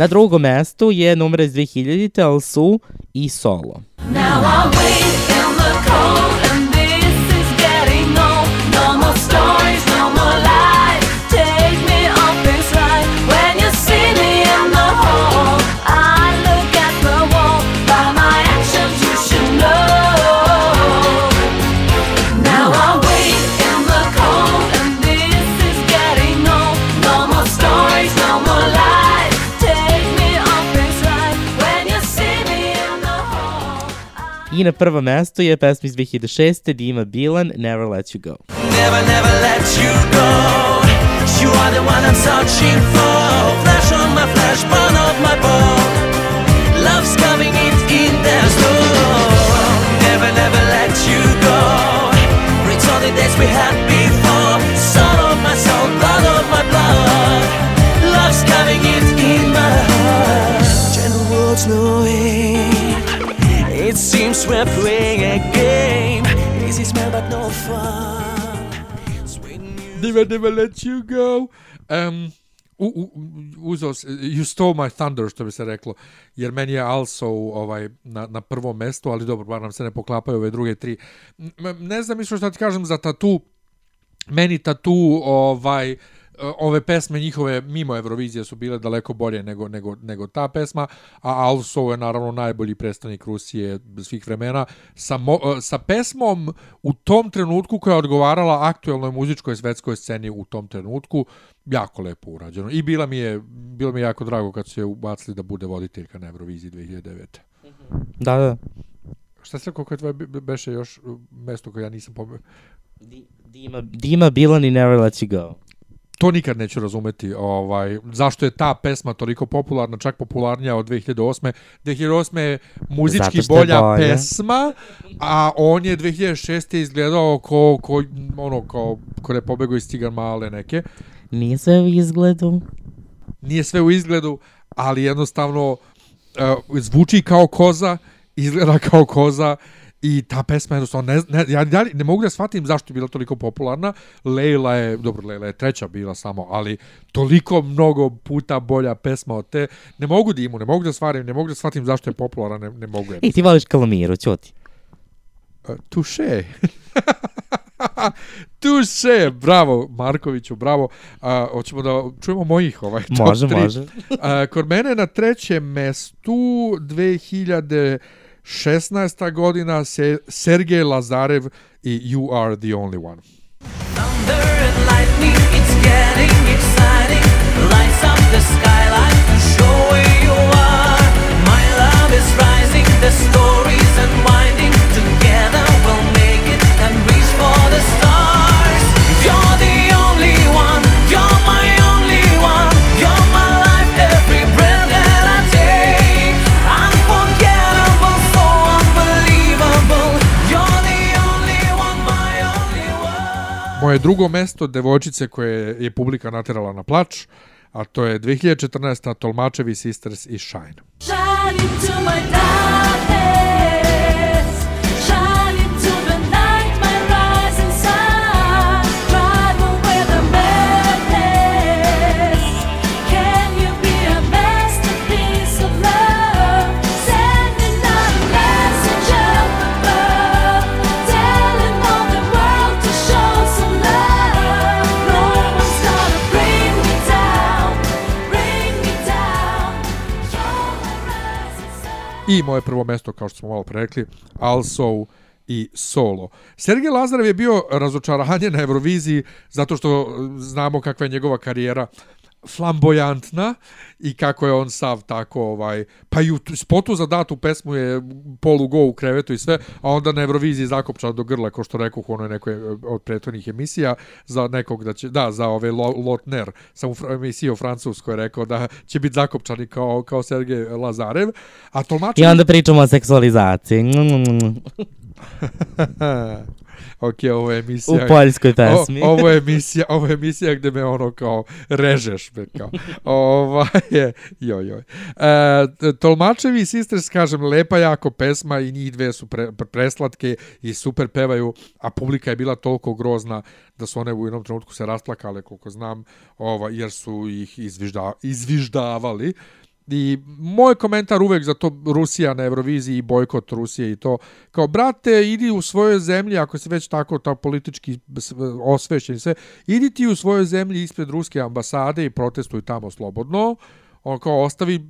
Na drugom mestu je numera iz 2000. Alsu i Solo. Now I na prvom mestu je pesma iz 2006. Dima Bilan, Never Let You Go. Never, never let you go. You are the one I'm searching for. Flash on my flash, burn off my bone. Love's coming in, in slow. Never, never let you go. The days we had before. Soul of my soul, blood of my blood. Love's coming in, in my heart. Gentle words, no. Seems we're playing a game. Easy smell, but no fun. Never, never let you go. Um, u, u, uzeo, you stole my thunder, što bi se reklo, jer meni je also ovaj, na, na prvom mestu, ali dobro, bar nam se ne poklapaju ove druge tri. Ne znam isto što ti kažem za tatu, meni tatu ovaj ove pesme njihove mimo Eurovizije su bile daleko bolje nego, nego, nego ta pesma, a Also je naravno najbolji predstavnik Rusije svih vremena sa, mo, sa pesmom u tom trenutku koja je odgovarala aktuelnoj muzičkoj svetskoj sceni u tom trenutku, jako lepo urađeno. I bila mi je, bilo mi je jako drago kad su je ubacili da bude voditeljka na Euroviziji 2009. Da, da. Šta se koliko je tvoje be- be- beše još uh, mesto koje ja nisam pomenuo? Dima, Dima Bilan i Never Let You Go. To nikad neću razumeti ovaj zašto je ta pesma toliko popularna čak popularnija od 2008 2008 je muzički je bolja bolja. pesma a on je 2006 izgledao ko, ko ono kao ko je pobegao iz Cigar Male neke Nije sve u izgledu. nije sve u izgledu ali jednostavno uh, zvuči kao koza izgleda kao koza I ta pesma jednostavno, ne, ne, ja dalje ne mogu da shvatim zašto je bila toliko popularna. Leila je, dobro, Leila je treća bila samo, ali toliko mnogo puta bolja pesma od te. Ne mogu da imu, ne mogu da stvarim, ne mogu da shvatim zašto je popularna, ne, ne mogu. Ej, ti voliš Kalamiru, ćuti. Uh, tuše. tuše, bravo Markoviću, bravo. Uh, hoćemo da čujemo mojih ovaj top Može, tri. može. Uh, kod mene na trećem mestu 2016. godina se Sergej Lazarev i You Are The Only One. Thunder and lightning, it's getting exciting. Lights up the skyline to show where you are. My love is rising, the story's unwinding. Together we'll make it and reach for the stars. Moje drugo mesto, devojčice koje je publika naterala na plač, a to je 2014. Tolmačevi Sisters i Shine. Shine into my I moje prvo mesto, kao što smo malo pre rekli, Also i Solo. Sergej Lazarev je bio razočaranje na Euroviziji zato što znamo kakva je njegova karijera flamboyantna i kako je on sav tako ovaj pa i u spotu za datu pesmu je polu go u krevetu i sve a onda na Euroviziji zakopčan do grla kao što rekao u onoj nekoj e, od prethodnih emisija za nekog da će da za ove Lo- Lotner sam u emisiji o Francuskoj rekao da će biti zakopčani kao kao Sergej Lazarev a tolmačevi I onda pričamo o seksualizaciji. Ok, ovo je U emisija poljskoj pesmi. O, ovo je emisija, ovo je emisija gde me ono kao režeš me kao. Ovaj je joj joj. E, Tolmačevi i Sisters kažem lepa jako pesma i njih dve su pre, pre, preslatke i super pevaju, a publika je bila toliko grozna da su one u jednom trenutku se rasplakale koliko znam, ovaj jer su ih izvižda, izviždavali. I moj komentar uvek za to Rusija na Euroviziji i bojkot Rusije i to, kao brate, idi u svojoj zemlji, ako si već tako ta politički osvešćen sve, idi ti u svojoj zemlji ispred ruske ambasade i protestuj tamo slobodno, on kao ostavi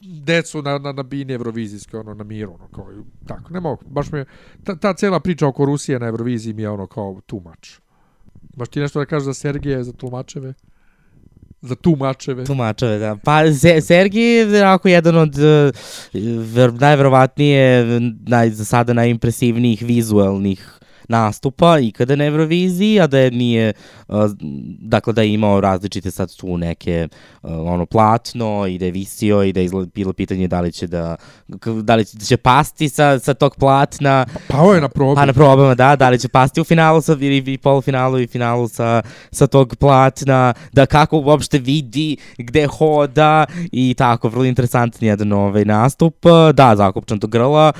decu na, na, na bini Eurovizijske, ono, na miru, ono, kao, tako, ne mogu, baš mi je, ta, ta cela priča oko Rusije na Euroviziji mi je, ono, kao, much. Baš ti nešto da kažeš za Sergeje, za tlumačeve? Za tumačeve? Tumačeve, da. Pa Se Sergij je onako jedan od uh, ver, najverovatnije, naj, za sada najimpresivnijih vizualnih nastupa ikada na Euroviziji, a da je nije, dakle da je imao različite sad tu neke ono platno i da je visio i da je bilo pitanje da li će da, da li će, pasti sa, sa tog platna, Pao je na probi. Pa na probama, da, da li će pasti u finalu sa, ili i polufinalu i finalu sa, sa tog platna, da kako uopšte vidi gde hoda i tako, vrlo interesantan jedan ovaj nastup. Da, zakopčan do grla,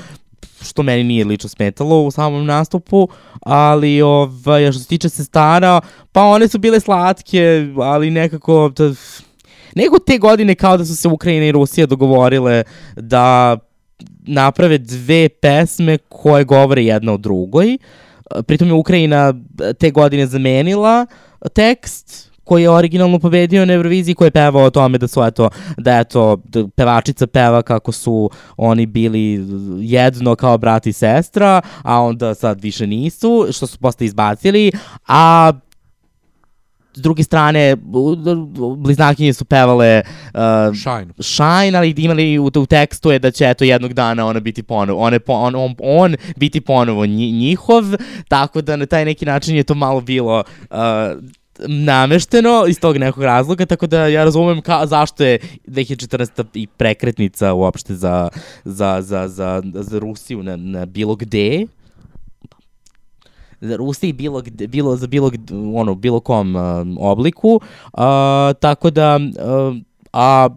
što meni nije lično smetalo u samom nastupu, ali ovaj, što se tiče sestara, pa one su bile slatke, ali nekako... Da, Nego te godine kao da su se Ukrajina i Rusija dogovorile da naprave dve pesme koje govore jedna o drugoj. Pritom je Ukrajina te godine zamenila tekst koji je originalno pobedio na Euroviziji, koji je pevao o tome da su, eto, da eto, da pevačica peva kako su oni bili jedno kao brat i sestra, a onda sad više nisu, što su posle izbacili, a s druge strane, bliznakinje su pevale uh, Shine. Shine, ali imali u, u tekstu je da će eto jednog dana ona biti ponovo, on, on, on, on biti ponovo nji, njihov, tako da na taj neki način je to malo bilo uh, namešteno iz tog nekog razloga, tako da ja razumem ka, zašto je 2014. i prekretnica uopšte za, za, za, za, za Rusiju na, na bilo gde, za Rusiji bilo gde, bilo za bilo gde, ono bilo kom um, obliku uh, tako da uh, a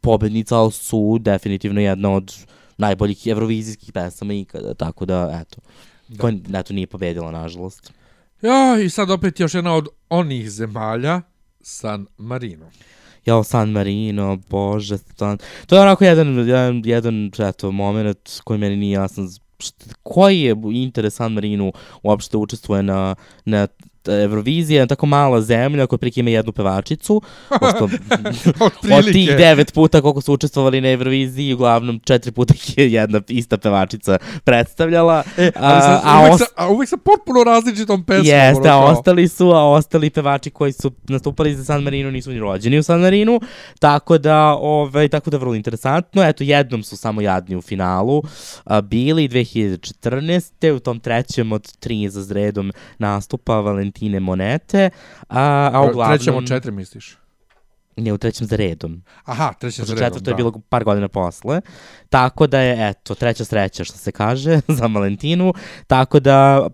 pobednica su definitivno jedna od najboljih evrovizijskih pesama ikada tako da eto da. koja eto nije pobedila nažalost Ja, i sad opet još jedna od onih zemalja, San Marino. Jao, San Marino, bože, San... To je onako jedan, jedan, jedan eto, moment koji meni nije jasan. Šta, koji je interes San Marinu uopšte učestvuje na, na Euroviziji, jedna tako mala zemlja koja prike ima jednu pevačicu, pošto od tih devet puta koliko su učestvovali na Euroviziji, uglavnom četiri puta je jedna ista pevačica predstavljala. E, ali sa, a, a, uvek, os- sa, a uvek sa potpuno različitom pesmom. Jeste, a ostali su, a ostali pevači koji su nastupali za San Marino nisu ni rođeni u San Marinu, tako da, ovaj, tako da vrlo interesantno. Eto, jednom su samo jadni u finalu a, bili 2014. u tom trećem od tri za zredom nastupa Valentine Monete, a, a uglavnom... Trećem od četiri, misliš? Ne, u trećem za redom. Aha, trećem za redom, četvrto da. je bilo par godina posle. Tako da je, eto, treća sreća, što se kaže, za Valentinu. Tako da,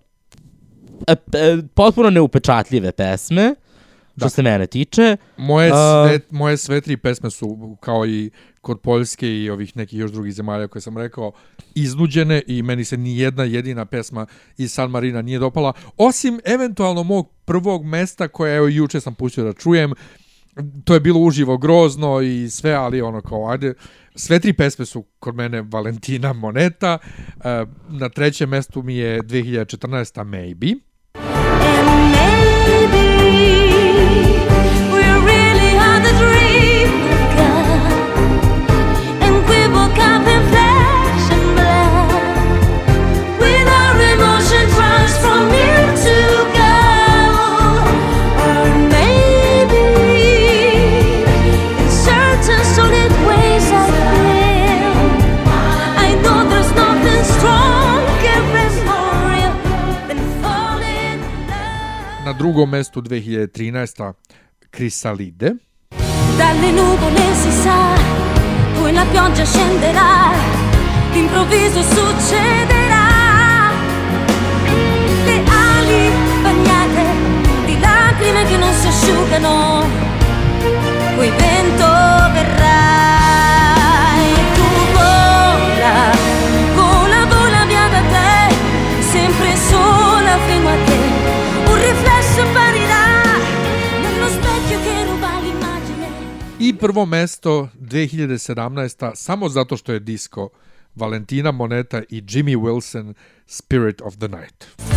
e, e, potpuno neupečatljive pesme, što Da. se mene tiče. Moje, sve, moje sve tri pesme su kao i kod Poljske i ovih nekih još drugih zemalja koje sam rekao iznuđene i meni se ni jedna jedina pesma iz San Marina nije dopala osim eventualno mog prvog mesta koje evo juče sam pustio da čujem to je bilo uživo grozno i sve ali ono kao ajde sve tri pesme su kod mene Valentina Moneta e, na trećem mestu mi je 2014 Maybe drugom mestu 2013. Crisalide. Dalle nuvole si sa, poi la pioggia scenderà, d'improvviso succederà. Le ali bagnate di lacrime che non si asciugano, poi vento verrà. Vola, vola via da te, sempre sola fino a te. Prvo mesto 2017. samo zato što je disco Valentina Moneta i Jimmy Wilson Spirit of the Night.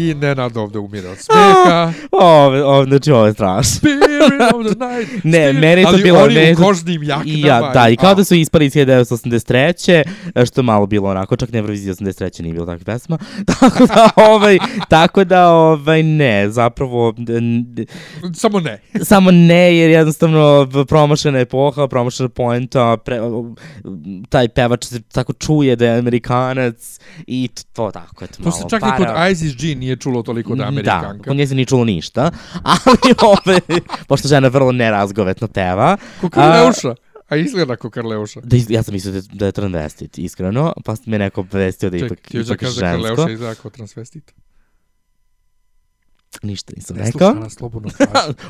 I Nenad ovde umire od smeha. Ovo, ovo, znači ovo je strašno. Spirit of the night. Ne, spirit- meni je to Ali bilo... oni meni je u to- kožnim jaknama. I ja, da, i kao a, da su ispali iz 1983. Što malo bilo onako, čak na Euroviziji 83. nije bilo takvih pesma. tako da, ovaj, tako da, ovaj, ne, zapravo, Samo ne. samo ne, jer jednostavno promašena epoha, promašena poenta, pre, taj pevač se tako čuje da je Amerikanac i to tako, eto, To malo se čak i para. kod Isis G nije čulo toliko da je Da, Amerikanka. kod nje se nije čulo ništa, ali ove, pošto žena vrlo nerazgovetno peva. Ko a, izgleda ko Karleuša. Da, ja sam mislio da, je- da je transvestit, iskreno, pa me neko obvestio da je Ček, ipak, ti hoćeš da kaže da. Karleuša izgleda kao transvestit. Ništa nisam Ne rekao. nas slobodno.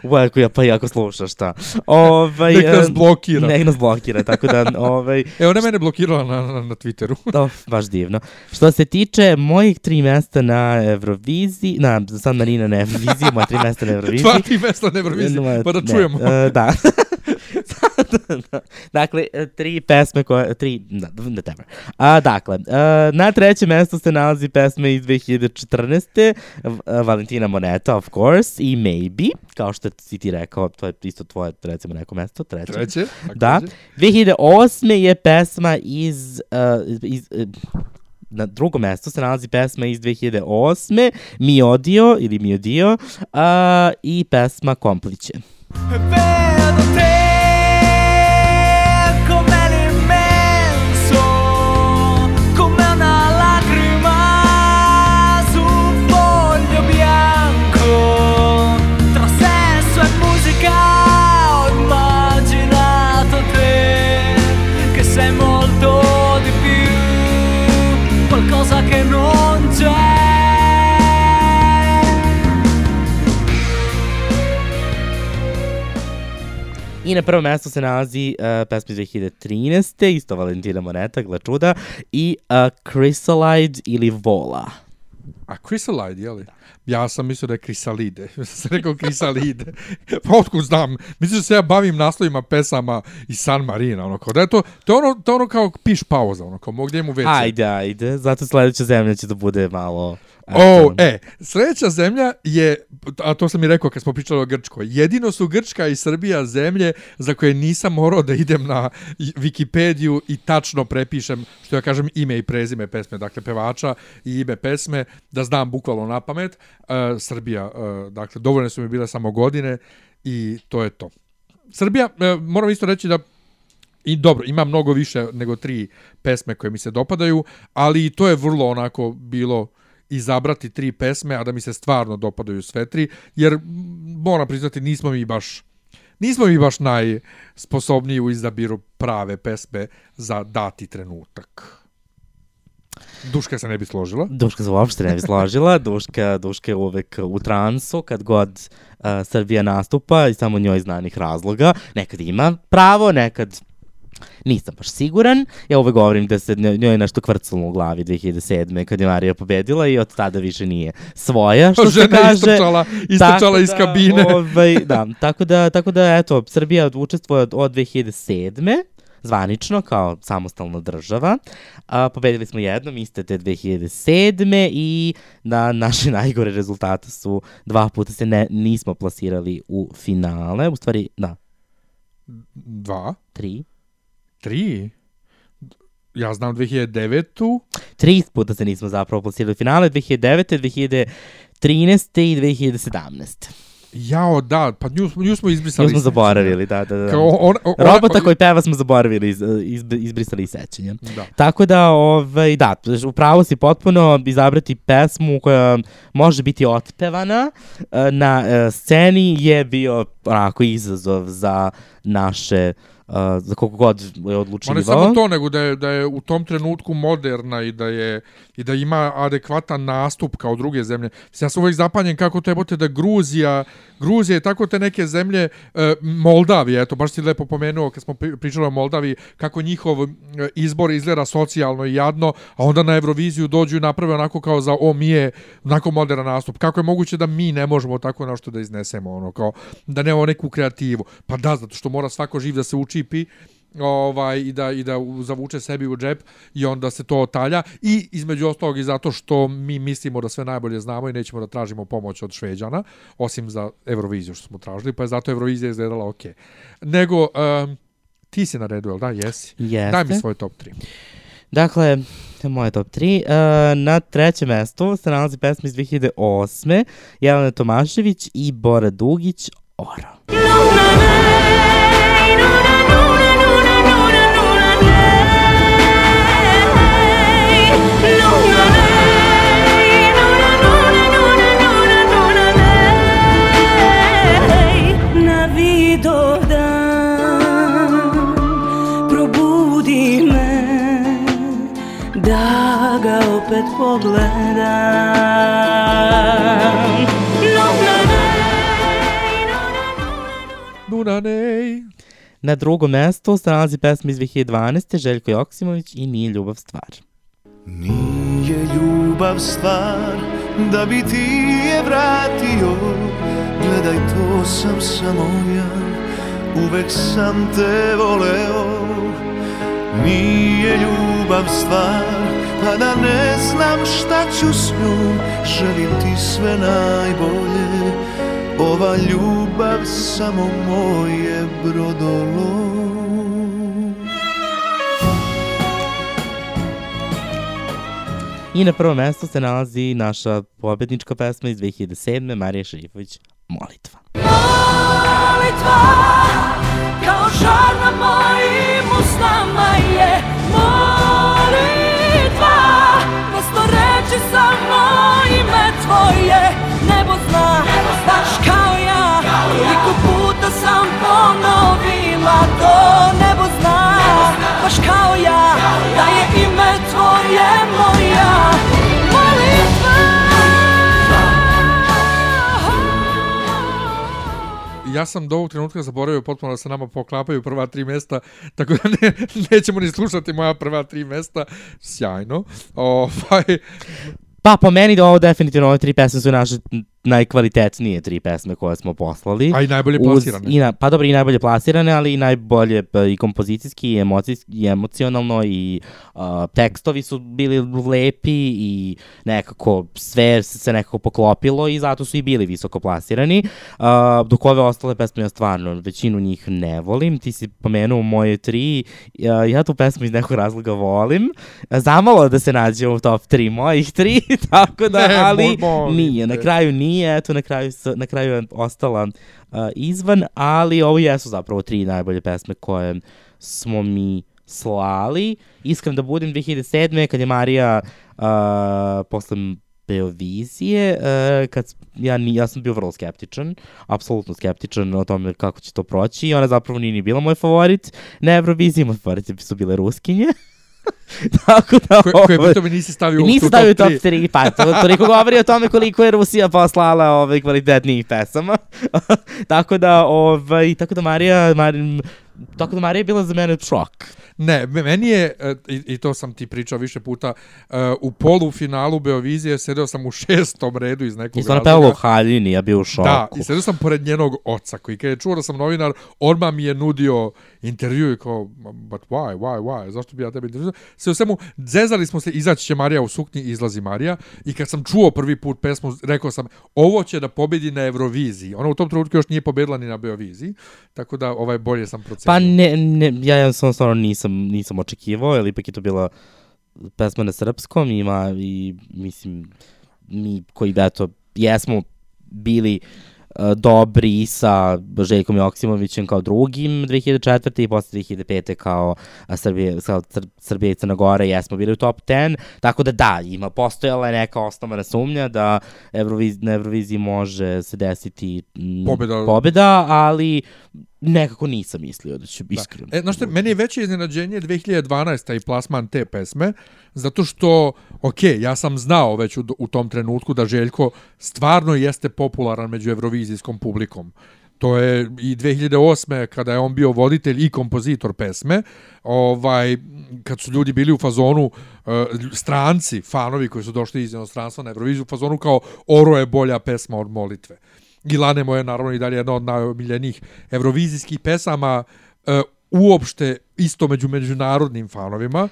Uvijek ja pa jako sluša šta. Ovaj, Nek nas blokira. Nek nas blokira, tako da, ovaj, E, ona mene blokirala na, na, na Twitteru. to baš divno. Što se tiče mojih tri mesta na Euroviziji, na San Marina na Euroviziji, moja tri mesta na Euroviziji. Dva ti mesta na Euroviziji, pa da ne, čujemo. e, da. dakle, e, tri pesme koje, tri, da, whatever. A, dakle, e, na trećem mestu se nalazi pesma iz 2014. V- e, Valentina Moneta, of course, i Maybe, kao što si ti rekao, to je isto tvoje, recimo, neko mesto, treće. Treće. Da. takođe. 2008. je pesma iz... Uh, iz uh, na drugom mestu se nalazi pesma iz 2008. Mi odio ili Mi odio uh, i pesma Kompliće. Vedo I na prvom mestu se nalazi uh, pesma iz 2013. Isto Valentina Moneta, gle čuda. I uh, Chrysalide ili Vola. A Chrysalide, je li? Ja sam mislio da je Krisalide. sam rekao Krisalide. pa otkud znam? Mislim da se ja bavim naslovima pesama iz San Marina. Ono, kao da je to, to, ono, to ono kao piš pauza. Ono, kao mogu da imam u WC. Ajde, ajde. Zato sledeća zemlja će da bude malo... O, e, sledeća zemlja je, a to sam i rekao kad smo pričali o Grčkoj, jedino su Grčka i Srbija zemlje za koje nisam morao da idem na Wikipediju i tačno prepišem, što ja kažem, ime i prezime pesme, dakle pevača i ime pesme, da znam bukvalno na pamet. E, Srbija, e, dakle, dovoljne su mi bile samo godine i to je to. Srbija, e, moram isto reći da I dobro, ima mnogo više nego tri pesme koje mi se dopadaju, ali to je vrlo onako bilo izabrati tri pesme, a da mi se stvarno dopadaju sve tri, jer moram priznati nismo mi baš nismo mi baš najsposobniji u izabiru prave pesme za dati trenutak. Duška se ne bi složila. Duška se uopšte ne bi složila. Duška, Duška je uvek u transu kad god uh, Srbija nastupa i samo njoj znanih razloga. Nekad ima pravo, nekad nisam baš siguran. Ja uvek govorim da se njoj je nešto kvrcalo u glavi 2007. kad je Marija pobedila i od tada više nije svoja, što se Žena je kaže. istrčala, istrčala iz kabine. Ovaj, da, tako da, tako da, eto, Srbija učestvuje od, od 2007. zvanično kao samostalna država. A, pobedili smo jednom, iste te 2007. i na naše najgore rezultate su dva puta se ne, nismo plasirali u finale, u stvari, da, Dva? tri. Tri? Ja znam 2009. Tri puta se nismo zapravo plasirali u finale, 2009. 2013. i 2017. Jao, da, pa nju, nju smo izbrisali. Nju smo zaboravili, da, da, da. Kao on, on, ona- Robota koji peva smo zaboravili, iz, iz, izbrisali iz sećanja. Da. Tako da, ovaj, da, upravo si potpuno izabrati pesmu koja može biti otpevana e, na e, sceni je bio onako izazov za naše uh, za koliko god je Ma ne odlučivao. samo to, nego da je, da je u tom trenutku moderna i da je i da ima adekvatan nastup kao druge zemlje. Ja sam uvijek zapanjen kako to jebote da Gruzija, Gruzija je tako te neke zemlje, e, Moldavija, eto, baš si lepo pomenuo kad smo pri- pričali o Moldaviji, kako njihov e, izbor izgleda socijalno i jadno, a onda na Euroviziju dođu i naprave onako kao za o mi je onako modern nastup. Kako je moguće da mi ne možemo tako nešto da iznesemo, ono, kao da nemamo neku kreativu? Pa da, zato što mora svako živ da se učipi ovaj i da i da zavuče sebi u džep i onda se to otalja i između ostalog i zato što mi mislimo da sve najbolje znamo i nećemo da tražimo pomoć od Šveđana osim za Euroviziju što smo tražili pa je zato Eurovizija izgledala ok. Nego um, ti si na redu, jel da? Jesi. Jeste. Daj mi svoj top 3. Dakle, to je moje top 3. Uh, na trećem mestu se nalazi pesma iz 2008. Jelena Tomašević i Bora Dugić, Oro. Na Na drugom mestu se nalazi pesma iz 2012. Željko Joksimović i Nije ljubav stvar. Nije ljubav stvar da bi ti je vratio Gledaj to sam samo ja, uvek sam te voleo Nije ljubav stvar pa da ne znam šta ću s njom Želim ti sve najbolje, ova ljubav samo moje brodolo I na prvom mestu se nalazi naša pobednička pesma iz 2007. Marija Šerifović, Molitva. Molitva Koliko puta sam ponovila to Nebo zna, baš kao ja Da je ime tvoje moja molitva Ja sam do ovog trenutka zaboravio potpuno da se nama poklapaju prva tri mesta, tako da ne, nećemo ni slušati moja prva tri mesta. Sjajno. Ovaj, Pa po meni da ovo definitivno ove tri pesme su naše najkvalitetnije tri pesme koje smo poslali. a i najbolje Uz- plasirane. I na, pa dobro, i najbolje plasirane, ali i najbolje pa, i kompozicijski, i, emocijski, i emocionalno, i uh, tekstovi su bili lepi i nekako sve se nekako poklopilo i zato su i bili visoko plasirani. Uh, dok ove ostale pesme ja stvarno većinu njih ne volim. Ti si pomenuo moje tri, uh, ja tu pesmu iz nekog razloga volim. Zamalo da se nađe u top 3 mojih tri, tako da, Ne, ali nije. Na kraju nije, eto, na kraju, na kraju je ostala uh, izvan, ali ovo jesu zapravo tri najbolje pesme koje smo mi slali. Iskren da budem, 2007. kad je Marija uh, posle Beovizije, uh, kad ja, ni, ja sam bio vrlo skeptičan, apsolutno skeptičan o tome kako će to proći i ona zapravo nije ni bila moj favorit na Euroviziji, moj favorit su bile Ruskinje. Tako da, Koje, koje ovaj, pritom i nisi stavio u Nisam tu stavio top 3. 3, pa to toliko govori o tome koliko je Rusija poslala ove kvalitetnijih pesama. tako da, ovaj, tako da Marija, Marija, tako da Marija je bila za mene šok. Ne, me- meni je, e, i, i to sam ti pričao više puta, e, u polufinalu Beovizije sedeo sam u šestom redu iz nekog I stvarno pevala u razloga. haljini, ja bio u šoku. Da, i sedeo sam pored njenog oca, koji kad je čuo da sam novinar, odmah mi je nudio intervju i kao, but why, why, why, zašto bi ja tebe intervju? Sve u svemu, zezali smo se, izaći će Marija u suknji, izlazi Marija, i kad sam čuo prvi put pesmu, rekao sam, ovo će da pobedi na Euroviziji. Ona u tom trenutku još nije pobedila ni na Beoviziji, tako da ovaj bolje sam procenio. Pa ne, ne, ja jednostavno stvarno nisam, nisam očekivao, jer ipak je to bila pesma na srpskom, ima i, mislim, mi koji, eto, jesmo bili uh, dobri sa Željkom Joksimovićem kao drugim 2004. i posle 2005. kao Srbije, kao Cr Srbija i Crna Gora jesmo bili u top 10, tako da da, ima postojala je neka osnovana sumnja da Euroviz, na Euroviziji može se desiti m, Pobeda. pobeda, ali nekako nisam mislio da će iskreno. E, znaš šta, meni je veće iznenađenje 2012. i plasman te pesme, zato što, ok, ja sam znao već u, u tom trenutku da Željko stvarno jeste popularan među evrovizijskom publikom. To je i 2008. kada je on bio voditelj i kompozitor pesme, ovaj, kad su ljudi bili u fazonu uh, stranci, fanovi koji su došli iz inostranstva na Euroviziju, u fazonu kao Oro je bolja pesma od molitve. I Lanemo je naravno i dalje jedna od najomiljenijih evrovizijskih pesama uh, uopšte isto među međunarodnim fanovima.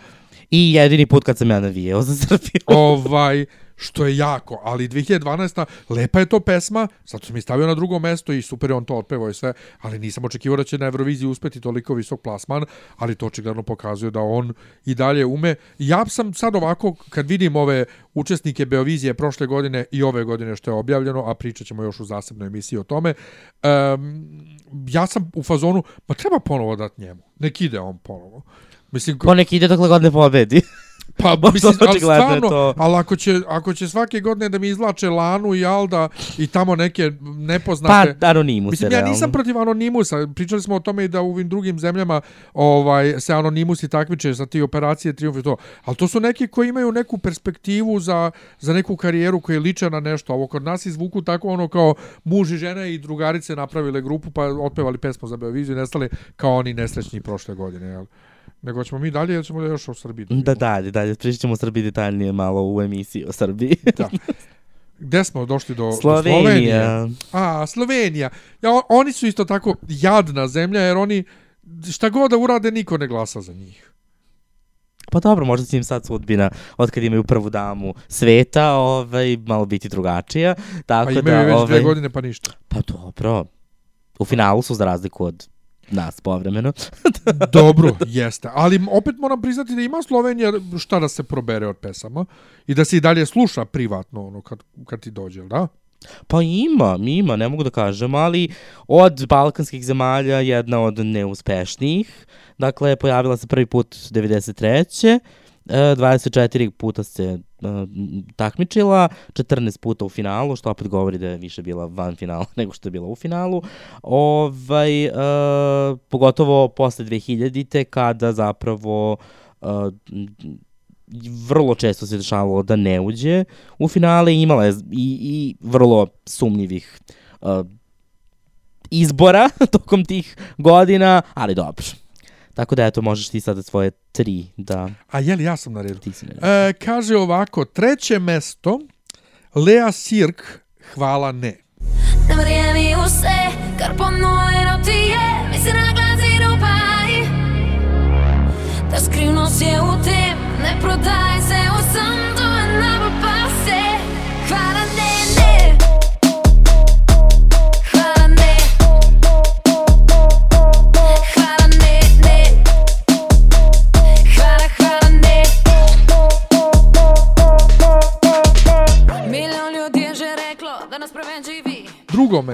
I jedini put kad sam ja navijao za Srbiju. ovaj što je jako, ali 2012. lepa je to pesma, zato sam je stavio na drugo mesto i super je on to otpevao i sve, ali nisam očekivao da će na Euroviziji uspeti toliko visok plasman, ali to očigledno pokazuje da on i dalje ume. Ja sam sad ovako, kad vidim ove učesnike Beovizije prošle godine i ove godine što je objavljeno, a pričat ćemo još u zasebnoj emisiji o tome, um, ja sam u fazonu, pa treba ponovo dati njemu, nek ide on ponovo. Mislim, ko- Ponek ide dokle god ne pobedi. Pa, mislim, ali stvarno, to. ali ako će, ako će svake godine da mi izlače Lanu i Alda i tamo neke Pa, nepoznate... anonimus Mislim, ja nisam protiv anonimusa. Pričali smo o tome i da u ovim drugim zemljama ovaj se anonimusi takmiče za ti operacije, triumf i to. Ali to su neki koji imaju neku perspektivu za, za neku karijeru koja liče na nešto. Ovo kod nas izvuku tako ono kao muž i žena i drugarice napravile grupu pa otpevali pesmu za Beoviziju i nestali kao oni nesrećni prošle godine. Jel? Nego ćemo mi dalje ili ćemo da još o Srbiji? Da, vidimo? dalje, dalje. Pričat ćemo o Srbiji detaljnije malo u emisiji o Srbiji. Da. Gde smo došli do do Slovenija. Slovenije? A, Slovenija. Ja, oni su isto tako jadna zemlja, jer oni šta god da urade, niko ne glasa za njih. Pa dobro, možda će im sad sudbina, od kad imaju prvu damu sveta, ovaj, malo biti drugačija. Tako Pa imaju da, već ovaj, dve godine, pa ništa. Pa dobro. U finalu su za razliku od nas povremeno. Dobro, jeste. Ali opet moram priznati da ima Slovenija šta da se probere od pesama i da se i dalje sluša privatno ono kad, kad ti dođe, da? Pa ima, ima, ne mogu da kažem, ali od balkanskih zemalja jedna od neuspešnijih. Dakle, pojavila se prvi put 93. e, 24 puta se e, takmičila, 14 puta u finalu, što opet govori da je više bila van finala nego što je bila u finalu. Ovaj, e, pogotovo posle 2000-te kada zapravo e, vrlo često se dešavalo da ne uđe u finale i imala je i, i vrlo sumnjivih uh, izbora tokom tih godina, ali dobro. Tako da eto, možeš ti sada svoje tri da A jel, ja sam na redu. ti si ne E, kaže ovako, treće mesto, Lea Sirk, hvala ne. Ne verjemi vse, kar ponujeno ti je, mi se naglasi rupaj. Ta skrivnost je v tem, ne prodaj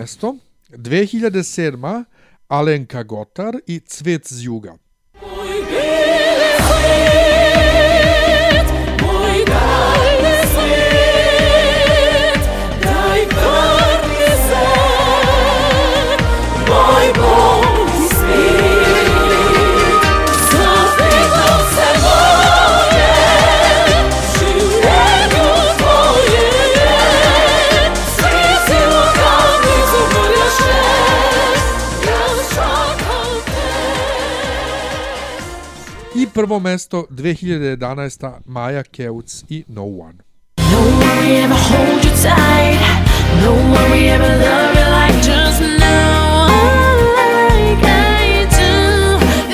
mesto, 2007. Alenka Gotar i Cvet z juga. Moj beli prvo mesto 2011. Maja Keuc i No One. No one will ever hold you tight. No one will ever love you like just now. Like I do.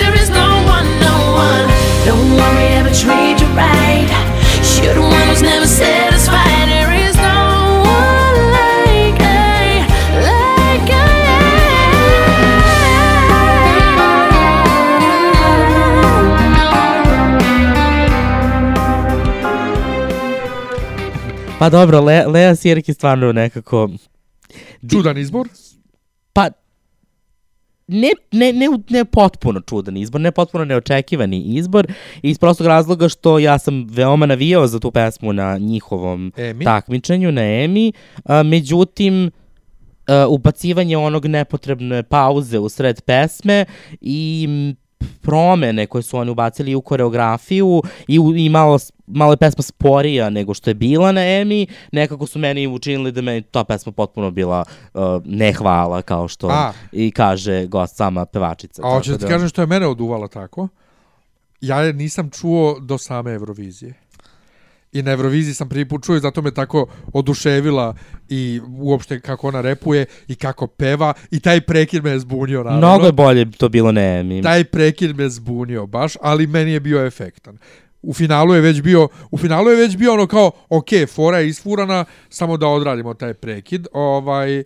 There is no one, no one. No one will ever treat you right. You're the one who's never satisfied. Pa dobro, Le, Lea Sjerik je stvarno nekako... Čudan izbor. Pa, ne, ne, ne, ne potpuno čudan izbor, ne potpuno neočekivani izbor, iz prostog razloga što ja sam veoma navijao za tu pesmu na njihovom Emi. takmičenju, na Emi, a, međutim, a, ubacivanje onog nepotrebne pauze u sred pesme i promene koje su oni ubacili u koreografiju i, u, i malo, malo je pesma sporija nego što je bila na Emi, nekako su meni učinili da meni ta pesma potpuno bila uh, nehvala kao što A. i kaže gost sama pevačica. A hoćeš da ti kažem što je mene oduvala tako? Ja je nisam čuo do same Eurovizije. I na Euroviziji sam prvi put čuo i zato me tako oduševila i uopšte kako ona repuje i kako peva i taj prekid me je zbunio naravno. Mnogo je bolje to bilo na Emi. Taj prekid me zbunio baš, ali meni je bio efektan. U finalu je već bio, u finalu je već bio ono kao, ok, fora je isfurana, samo da odradimo taj prekid. Ovaj, e,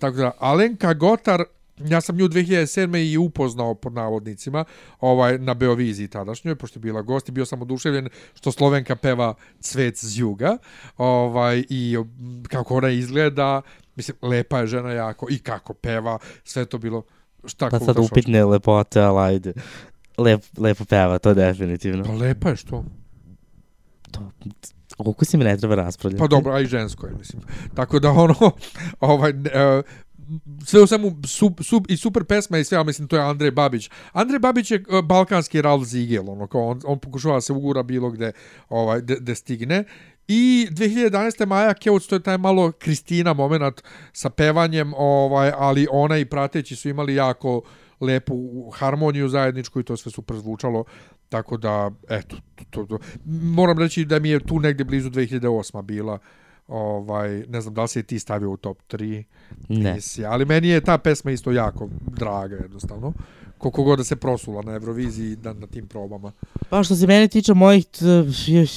tako da, Alenka Gotar, ja sam nju 2007. i upoznao pod navodnicima ovaj, na Beoviziji tadašnjoj, pošto je bila gost i bio sam oduševljen što Slovenka peva Cvet z juga ovaj, i kako ona izgleda, mislim, lepa je žena jako i kako peva, sve to bilo šta Pa sad upitne lepote, ali ajde. Lep, lepo peva, to definitivno. Pa lepa je što? To, ukusima ne treba raspravljati. Pa dobro, a i žensko je, mislim. Tako da ono, ovaj, e, sve u svemu sup, sup, i super pesma i sve, ali mislim to je Andrej Babić. Andrej Babić je e, balkanski Ralf Ziegel, ono kao on, on pokušava da se ugura bilo gde, ovaj, gde, gde stigne. I 2011. Maja Keuc, to je taj malo Kristina moment sa pevanjem, ovaj, ali ona i prateći su imali jako lepu harmoniju zajedničku i to sve super zvučalo. Tako da, eto, to, to, to. moram reći da mi je tu negde blizu 2008. bila ovaj, ne znam da li si ti stavio u top 3 Ne. nisi, ali meni je ta pesma isto jako draga jednostavno koliko god da se prosula na Euroviziji na, na tim probama. Pa što se mene tiče mojih,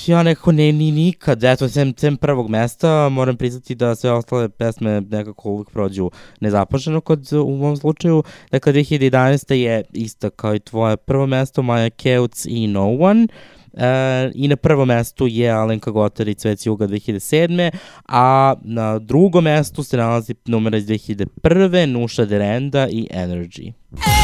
ja nekako ne, ni nikad, eto, sem, sem prvog mesta, moram priznati da sve ostale pesme nekako uvijek prođu nezapaženo kod, u mom slučaju. Dakle, 2011. je ista kao i tvoje prvo mesto, Maja Keuc i No One. E, I na prvom mestu je Alenka Gotar i Cvec Juga 2007. A na drugom mestu se nalazi numera iz 2001. Nuša Derenda i Energy. Energy,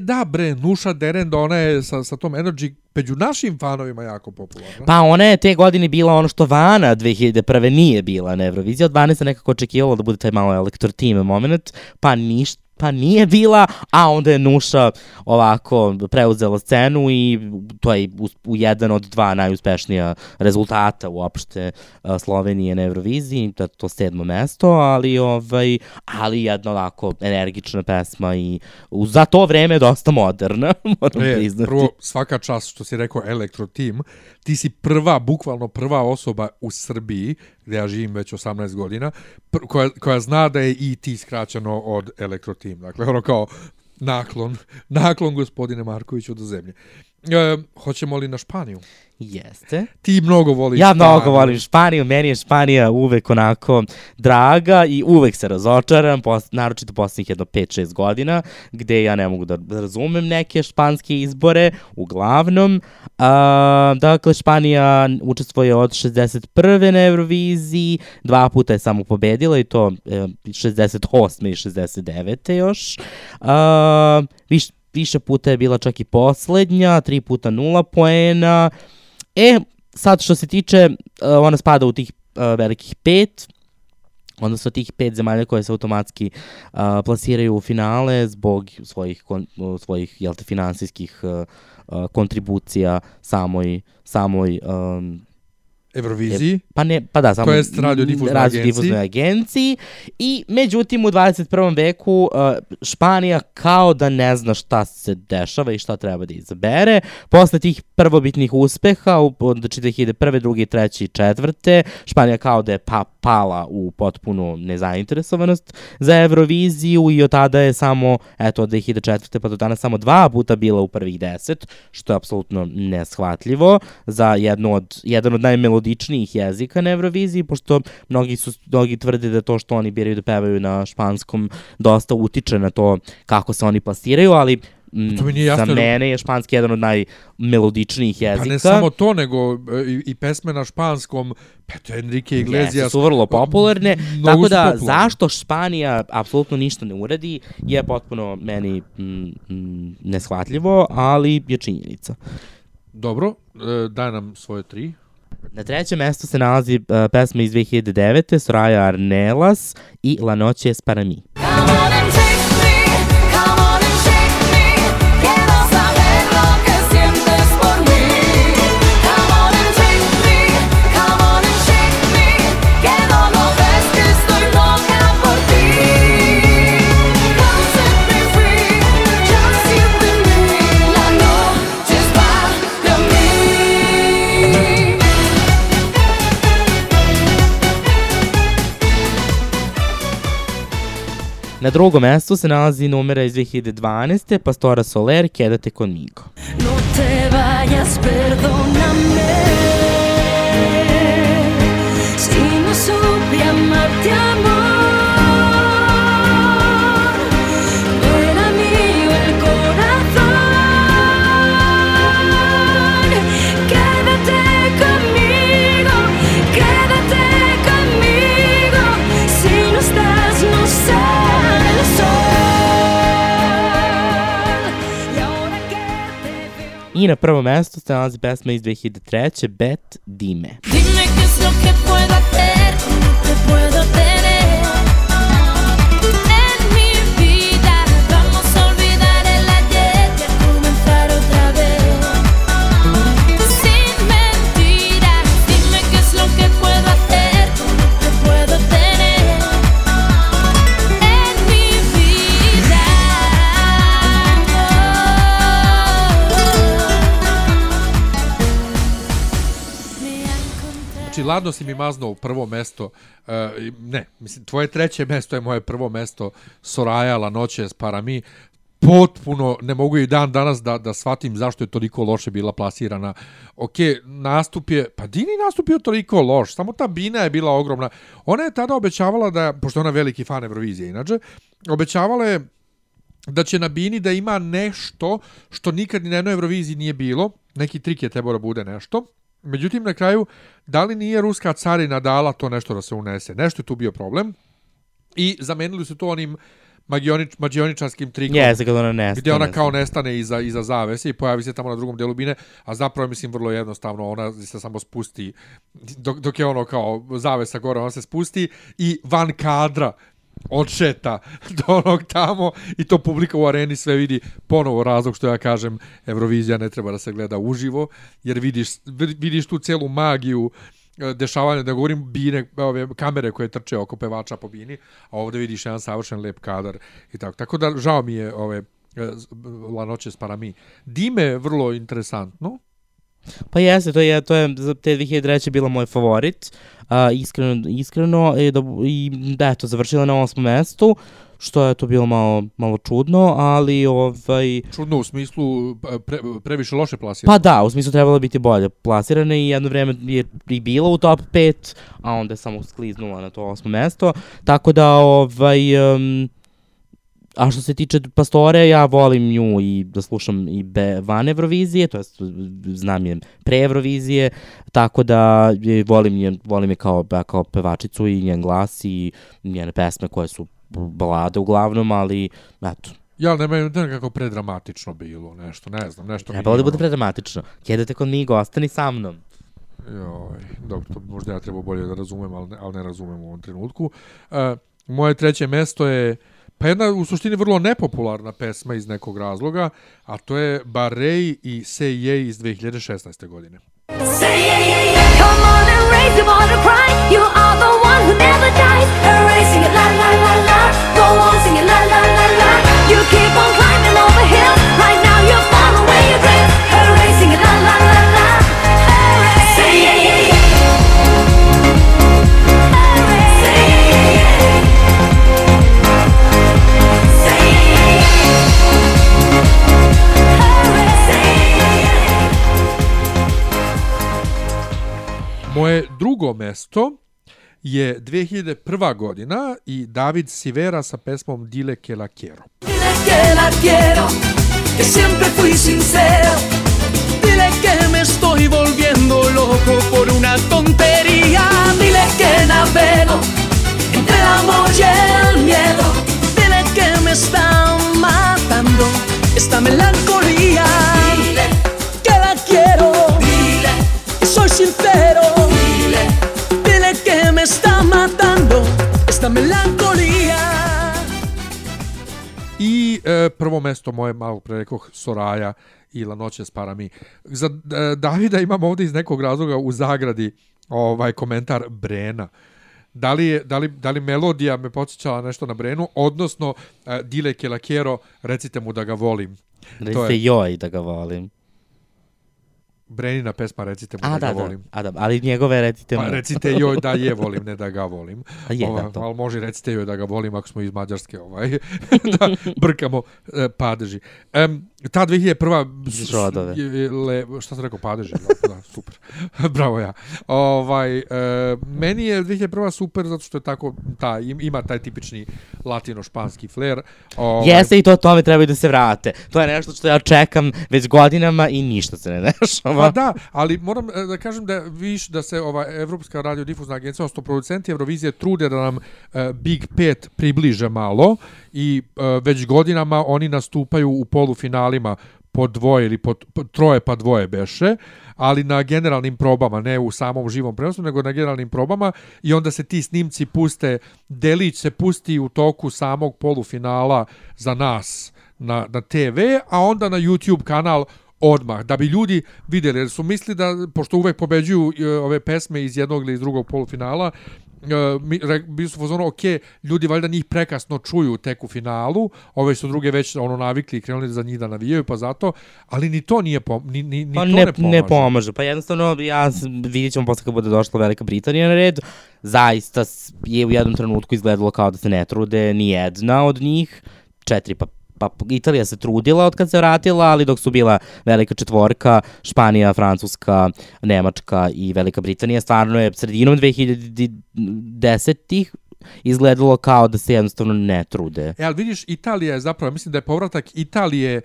Da bre, Nuša Derenda, ona je sa, sa tom Energy među našim fanovima jako popularna. Pa ona je te godine bila ono što Vana 2001. nije bila na Euroviziji. Od Vane se nekako očekivalo da bude taj malo elektro team moment, pa ništa pa nije bila, a onda je Nuša ovako preuzela scenu i to je u, u jedan od dva najuspešnija rezultata uopšte a, Slovenije na Euroviziji, to je to sedmo mesto, ali ovaj ali jedna ovako energična pesma i za to vreme dosta moderna, moram E, priznati. prvo, svaka čast što si rekao Elektro Team, ti si prva, bukvalno prva osoba u Srbiji, gde ja živim već 18 godina, koja, koja zna da je IT skraćeno od Elektro Team. Dakle, ono kao naklon, naklon gospodine Markoviću do zemlje. E, hoćemo li na Španiju? Jeste. Ti mnogo voliš Ja mnogo Španiju. volim Španiju, meni je Španija uvek onako draga i uvek se razočaram, pos, naročito poslednjih jedno 5-6 godina, gde ja ne mogu da razumem neke španske izbore, uglavnom. A, dakle, Španija učestvuje od 61. na Euroviziji, dva puta je samo pobedila i to e, 68. i 69. još. A, viš, više puta je bila čak i poslednja, tri puta nula poena. E, sad što se tiče, uh, ona spada u tih uh, velikih pet, odnosno tih pet zemalja koje se automatski uh, plasiraju u finale zbog svojih, kon, svojih jel te, finansijskih uh, kontribucija samoj, samoj um, Euroviziji. pa ne, pa da, samo To jest radiodifuznoj radiodifuznoj agenciji. I međutim u 21. veku uh, Španija kao da ne zna šta se dešava i šta treba da izabere. Posle tih prvobitnih uspeha, u, znači 2001. drugi, treći i četvrte, Španija kao da je pa, pala u potpunu nezainteresovanost za Euroviziju i od tada je samo, eto, od 2004. pa do danas samo dva puta bila u prvih deset, što je apsolutno neshvatljivo za jednu od, jedan od najmelodičnijih jezika na Euroviziji, pošto mnogi, su, mnogi tvrde da to što oni biraju da pevaju na španskom dosta utiče na to kako se oni plasiraju, ali mm, To mi nije za jasno, jer- mene je španski jedan od najmelodičnijih jezika. Pa ne samo to, nego e, i, i pesme na španskom, pa to je Enrique Iglesias. Jeste, su vrlo popularne, Mnogo tako da popularne. zašto Španija apsolutno ništa ne uradi je potpuno meni mm, mm, neshvatljivo, ali je činjenica. Dobro, e, daj nam svoje tri. Na trećem mestu se nalazi uh, pesma iz 2009. Soraya Arnelas i La Noche es para mí. Come Na drugom mestu se nalazi numera iz 2012. Pastora Soler, Quédate conmigo. No te vayas, perdóname. I na prvom mestu se nalazi pesma iz 2003. Bet Dime. Dime qué es lo que puedo hacer, cómo te tener Znači, ladno si mi maznuo prvo mesto. I- ne, mislim, tvoje treće mesto je moje prvo mesto. Soraya, La Noche, para mi. Potpuno, ne mogu i dan danas da, da shvatim zašto je toliko loše bila plasirana. Ok, nastup je, pa Dini nastup je toliko loš, samo ta bina je bila ogromna. Ona je tada obećavala da, pošto ona veliki fan Eurovizije inače, obećavala je da će na bini da ima nešto što nikad ni na jednoj Euroviziji nije bilo. Neki trik je trebao da bude nešto. Međutim, na kraju, da li nije ruska carina dala to nešto da se unese? Nešto je tu bio problem. I zamenili su to onim magionič, magioničarskim trikom. Jeste, kad ona nestane. Gdje ona kao nestane iza, iza zavese i pojavi se tamo na drugom delu bine, a zapravo mislim vrlo jednostavno, ona se samo spusti, dok, dok je ono kao zavesa gore, ona se spusti i van kadra odšeta do onog tamo i to publika u areni sve vidi ponovo razlog što ja kažem Eurovizija ne treba da se gleda uživo jer vidiš, vidiš tu celu magiju e, dešavanja, da govorim bine, ove kamere koje trče oko pevača po bini, a ovde vidiš jedan savršen lep kadar i tako. Tako da žao mi je ove e, La Noche para mi. Dime je vrlo interesantno. Pa jeste, to je, to je za te 2003. bila moj favorit. Uh, iskreno, iskreno i, da, i da, eto, završila na osmom mestu, što je to bilo malo, malo čudno, ali ovaj, Čudno u smislu e, pre, previše loše plasirano. pa da, u smislu trebalo biti bolje plasirana i jedno vreme je i bila u top 5, a onda je samo skliznula na to osmo mesto, tako da ovaj, um, A što se tiče Pastore, ja volim nju i da slušam i be, van Eurovizije, to jest znam je pre Eurovizije, tako da je, volim je, volim je kao, ba- kao pevačicu i njen glas i njene pesme koje su balade uglavnom, ali eto, Ja, ne meni to je nekako predramatično bilo, nešto, ne znam, nešto. Trebalo da bude predramatično. Kjedete kod Migo, ostani sa mnom. Joj, dobro, to možda ja treba bolje da razumem, ali ne, ali ne razumem u ovom trenutku. E, moje treće mesto je pa jedna u suštini vrlo nepopularna pesma iz nekog razloga, a to je Barrej i Say Ye iz 2016. godine. Say yeah, yeah, yeah. Come on and raise your water cry. You are the one who never dies. Erasing it, la la la la. Go on, sing it, la la la la. You keep on climbing over hills. Right now you're far away your dreams. Erasing it, la la la la. Erase. Say yeah, yeah, yeah. Yeah, yeah, Moje drugo mesto je 2001. godina i David Sivera sa pesmom Dile que la quiero. Dile que la quiero, que siempre fui sincero. Dile que me estoy volviendo loco por una tontería. Dile que navego entre el amor y el miedo. Dile que me está matando esta melancolía. Dile que la quiero. Dile que soy sincero. Dile, dile que me está matando esta melancolía. I e, prvo mesto moje, malo pre rekoh, Soraja i La noće s parami. Za e, Davida imam ovdje iz nekog razloga u zagradi ovaj komentar Brena. Da li, je, da, li, da li melodija me podsjećala nešto na Brenu, odnosno e, Dile que la quiero, recite mu da ga volim. Recite joj da ga volim. Brenina pesma recite mu A, da, da, ga da, volim. a da, ali njegove recite Pa mu. recite joj da je volim, ne da ga volim. A je, Ova, da, to. ali može recite joj da ga volim ako smo iz Mađarske, ovaj, da brkamo e, padeži. Um, ta 2001. s- s- Žodove. je- Le, šta sam rekao, padeži? Da, super. Bravo ja. Ovaj, e, meni je 2001. super zato što je tako, ta, im- ima taj tipični latino-španski flair. Ovaj, Jeste i to tome trebaju da se vrate. To je nešto što ja čekam već godinama i ništa se ne dešava. Pa da, ali moram e, da kažem da viš da se ova Evropska radiodifuzna agencija, odnosno producenti Eurovizije trude da nam e, Big 5 približe malo i e, već godinama oni nastupaju u polufinalima po dvoje ili po, po troje pa dvoje beše, ali na generalnim probama, ne u samom živom prenosu, nego na generalnim probama i onda se ti snimci puste, delić se pusti u toku samog polufinala za nas na, na TV, a onda na YouTube kanal odmah, da bi ljudi vidjeli, jer su misli da, pošto uvek pobeđuju e, ove pesme iz jednog ili iz drugog polufinala, mi, re, bili su fazonu, ok, ljudi valjda njih prekasno čuju tek u finalu, ove su druge već ono navikli i krenuli za njih da navijaju, pa zato, ali ni to nije pom, ni, ni, ni Pa to ne, ne pomaže. ne pomaže. Pa jednostavno, ja vidjet ćemo posle kad bude došla Velika Britanija na red, zaista je u jednom trenutku izgledalo kao da se ne trude ni jedna od njih, četiri pa pa Italija se trudila od kad se vratila, ali dok su bila velika četvorka, Španija, Francuska, Nemačka i Velika Britanija, stvarno je sredinom 2010-ih izgledalo kao da se jednostavno ne trude. E, ali vidiš, Italija je zapravo, mislim da je povratak Italije, e,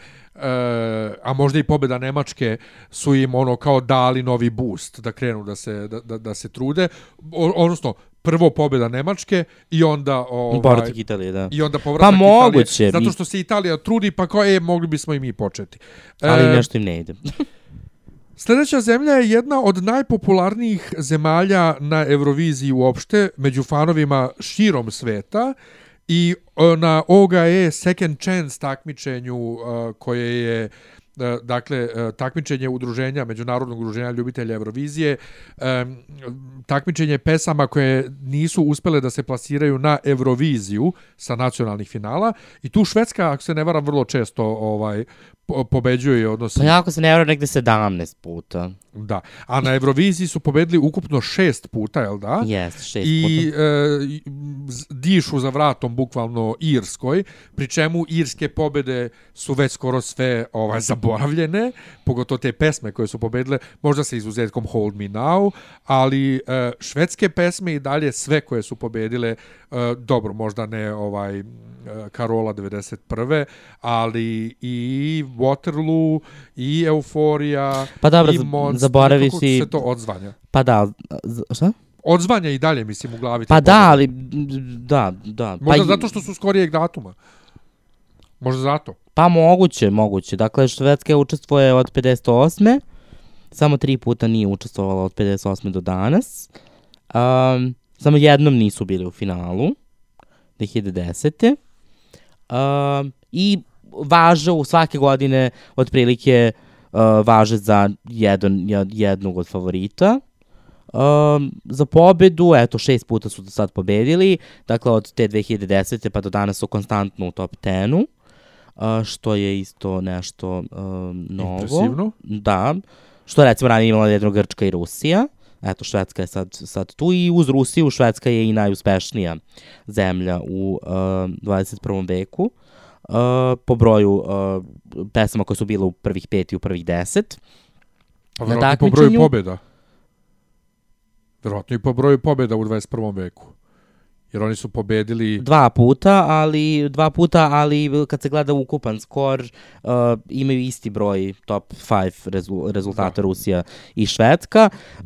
a možda i pobjeda Nemačke, su im ono kao dali novi boost da krenu da se, da, da, da se trude. O, odnosno, prvo pobjeda Nemačke i onda... Ovaj, Povratak Italije, da. I onda povratak Pa Italije, moguće, Zato mi- što se Italija trudi, pa kao, e, mogli bismo i mi početi. Ali E, nešto im ne ide. Sljedeća zemlja je jedna od najpopularnijih zemalja na Euroviziji uopšte, među fanovima širom sveta i e, na OGE Second Chance takmičenju e, koje je e, dakle takmičenje udruženja međunarodnog udruženja ljubitelja Eurovizije takmičenje pesama koje nisu uspele da se plasiraju na Euroviziju sa nacionalnih finala i tu Švedska ako se ne varam vrlo često ovaj po- pobeđuje odnosno Pa jako se ne vrlo negde 17 puta. Da. A na Euroviziji su pobedili ukupno šest puta, jel da? Jest, šest I puta. e, i, z- dišu za vratom bukvalno Irskoj, pri čemu irske pobede su već skoro sve ovaj zaboravljene, pogotovo te pesme koje su pobedile, možda sa izuzetkom Hold Me Now, ali e, švedske pesme i dalje sve koje su pobedile, e, dobro, možda ne ovaj e, Karola 91. ali i Waterloo, i Euforija, Pa dobro, i Monster, zaboravi si- se to odzvanja. Pa da, šta? Odzvanja i dalje, mislim, u glavi. Pa da, pobede. ali, da, da. Možda pa, zato što su skorijeg datuma. Možda zato. Pa moguće, moguće. Dakle, Švedska učestvuje od 58. Samo tri puta nije učestvovala od 58. do danas. Um, samo jednom nisu bili u finalu. 2010. Um, I važe u svake godine otprilike uh, važe za jedan, jed- jednog od favorita. Um, za pobedu, eto, šest puta su do sad pobedili, dakle od te 2010. pa do danas su konstantno u top 10-u, uh, što je isto nešto um, novo. Impresivno. Da, što recimo ranije imala jedno Grčka i Rusija, eto Švedska je sad, sad tu i uz Rusiju Švedska je i najuspešnija zemlja u uh, 21. veku. Uh, po broju uh, pesama koje su bile u prvih pet i u prvih deset. Pa Na verovatno po broju pobjeda. Verovatno i po broju pobjeda u 21. veku. Jer oni su pobedili... Dva puta, ali dva puta, ali kad se gleda ukupan skor, uh, imaju isti broj top 5 rezu, rezultata Da. Rusija i Švedska. Uh,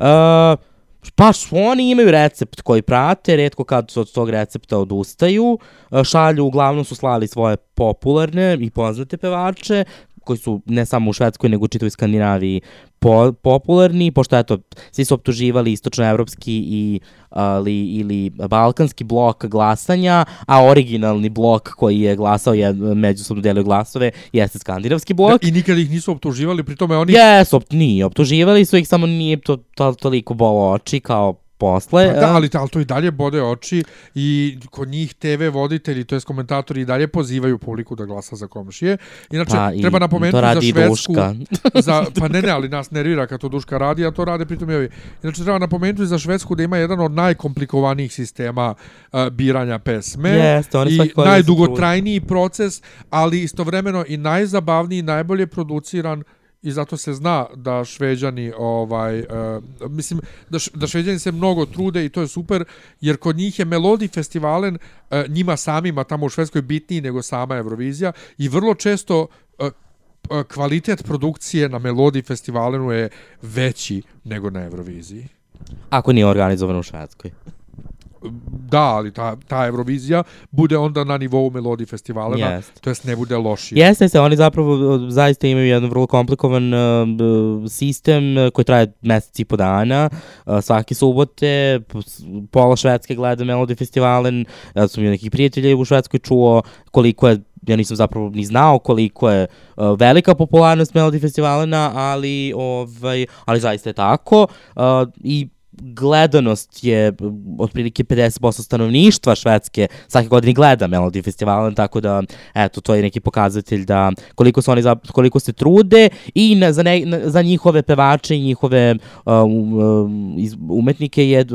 pa oni imaju recept koji prate, redko kad su od tog recepta odustaju, šalju, uglavnom su slali svoje popularne i poznate pevače, koji su ne samo u Švedskoj, nego u čitavoj Skandinaviji po, popularni, pošto eto, svi su optuživali istočnoevropski i ali, ili balkanski blok glasanja, a originalni blok koji je glasao je međusobno delio glasove jeste skandinavski blok. I nikad ih nisu optuživali, pri tome oni... Jes, op, nije, optuživali su ih, samo nije to, to toliko bolo oči kao posle. Pa da, ali, ali to i dalje bode oči i kod njih TV voditelji, to je komentatori i dalje pozivaju publiku da glasa za komšije. Inače, pa, i treba napomenuti za Švedsku... Duška. za, pa ne, ne, ali nas nervira kad to Duška radi, a to rade pritom i ovi. Inače, treba napomenuti za Švedsku da ima jedan od najkomplikovanijih sistema uh, biranja pesme. Jeste, oni I najdugotrajniji proces, ali istovremeno i najzabavniji, najbolje produciran i zato se zna da šveđani ovaj uh, mislim da, š, da šveđani se mnogo trude i to je super jer kod njih je Melodi festivalen uh, njima samima tamo u Švedskoj bitniji nego sama Eurovizija i vrlo često uh, kvalitet produkcije na Melodi festivalenu je veći nego na Euroviziji. Ako nije organizovan u Švedskoj. Da, ali ta, ta Eurovizija bude onda na nivou Melodi festivalena, Jest. to jest ne bude lošije. Jeste se, oni zapravo zaista imaju jedan vrlo komplikovan uh, sistem uh, koji traje mesec i po dana. Uh, svake subote, pola Švedske gleda Melody Festivalen. Ja sam i nekih prijatelja u Švedskoj čuo koliko je ja nisam zapravo ni znao koliko je uh, velika popularnost Melody Festivalena, ali ovaj ali zaista je tako uh, i gledanost je otprilike 50% stanovništva Švedske svake godine gleda Melody Festivalen, tako da eto, to je neki pokazatelj da koliko se oni za, koliko se trude i na, za, ne, na, za njihove pevače i njihove uh, um, umetnike je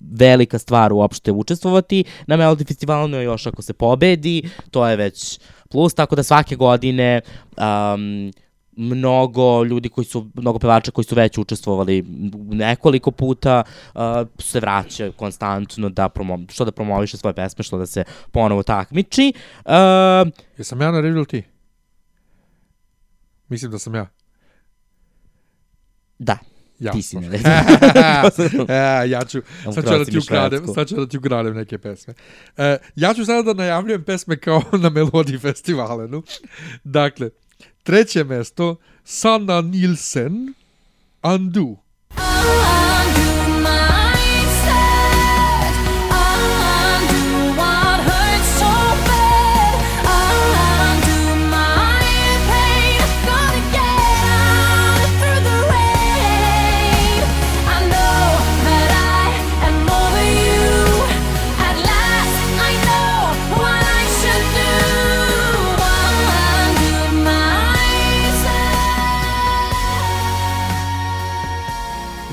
velika stvar uopšte učestvovati na Melody Festivalenu, a još ako se pobedi, to je već plus, tako da svake godine um, mnogo ljudi koji su, mnogo pevača koji su već učestvovali nekoliko puta uh, se vraća konstantno da promo, što da promoviše svoje pesme, što da se ponovo takmiči. Uh, Jesam ja na redu ti? Mislim da sam ja. da, Ja. ti si na redu. e, ja ću, sad ću da ti ukradem, sad ću da ti ukradem neke pesme. E, ja ću sada da najavljujem pesme kao na Melodi festivalenu. Dakle, treće mesto, Sanna Nielsen, Undo. Undo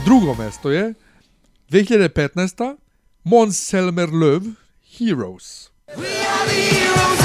Drugo mesto je 2015. Måns Zelmer Löw, Heroes. We are the heroes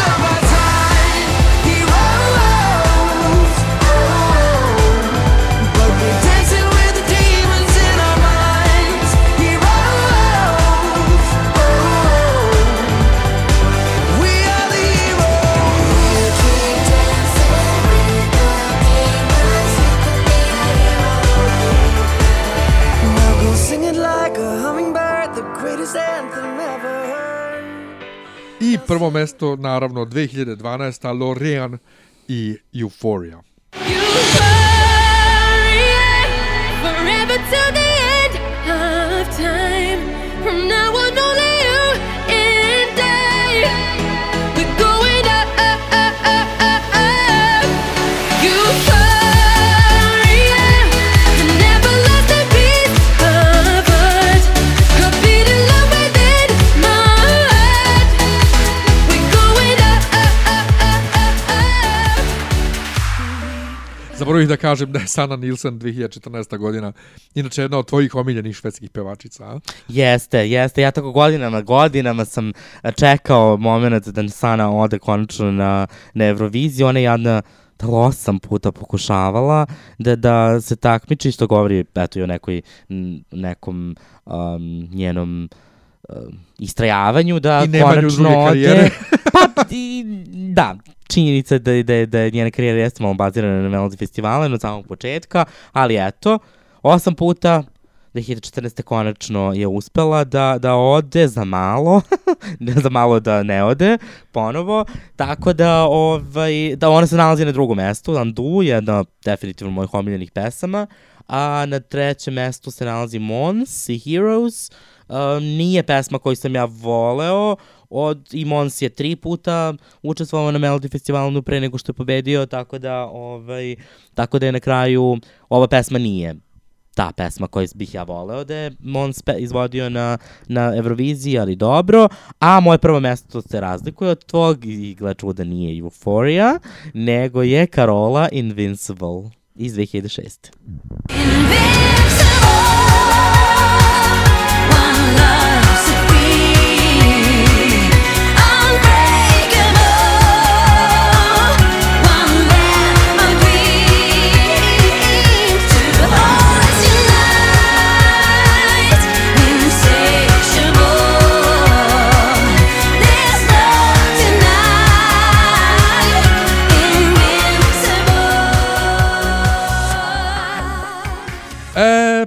prvo mesto, naravno, 2012. Loreen i Euphoria. Forever Zaboravih da kažem da je Sana Nilsson 2014. godina, inače jedna od tvojih omiljenih švedskih pevačica. A? Jeste, jeste. Ja tako godinama, godinama sam čekao moment da Sana ode konačno na, na Euroviziju. Ona je jedna da osam puta pokušavala da, da se takmiči, što govori eto, i o nekoj, nekom um, njenom um, istrajavanju da I konačno ode. I, da, činjenica je da, je- da, da je njena karijera jeste malo bazirana na Melody festivale od samog početka, ali eto, osam puta 2014. konačno je uspela da, da ode za malo, za malo da ne ode ponovo, tako da, ovaj, da ona se nalazi na drugom mestu, Andu je jedna definitivno mojih omiljenih pesama, a na trećem mestu se nalazi Mons i Heroes, Uh, nije pesma koju sam ja voleo, od, i Mons je tri puta učestvovao na Melody festivalu pre nego što je pobedio, tako da, ovaj, tako da je na kraju ova pesma nije ta pesma koju bih ja voleo da je Mons izvodio na, na Euroviziji, ali dobro. A moje prvo mesto se razlikuje od tvog i gle čuda nije Euphoria, nego je Carola Invincible iz 2006. One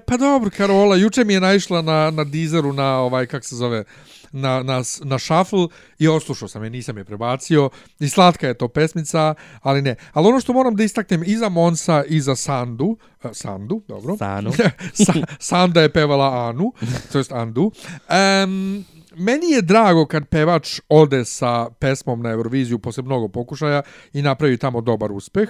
pa dobro, Karola, juče mi je naišla na, na Deezeru, na ovaj, kak se zove, na, na, na shuffle i oslušao sam je, nisam je prebacio. I slatka je to pesmica, ali ne. Ali ono što moram da istaknem i za Monsa i za Sandu, e, Sandu, dobro. Sanu. Sa, Sanda je pevala Anu, to jest Andu. Um, meni je drago kad pevač ode sa pesmom na Euroviziju posle mnogo pokušaja i napravi tamo dobar uspeh.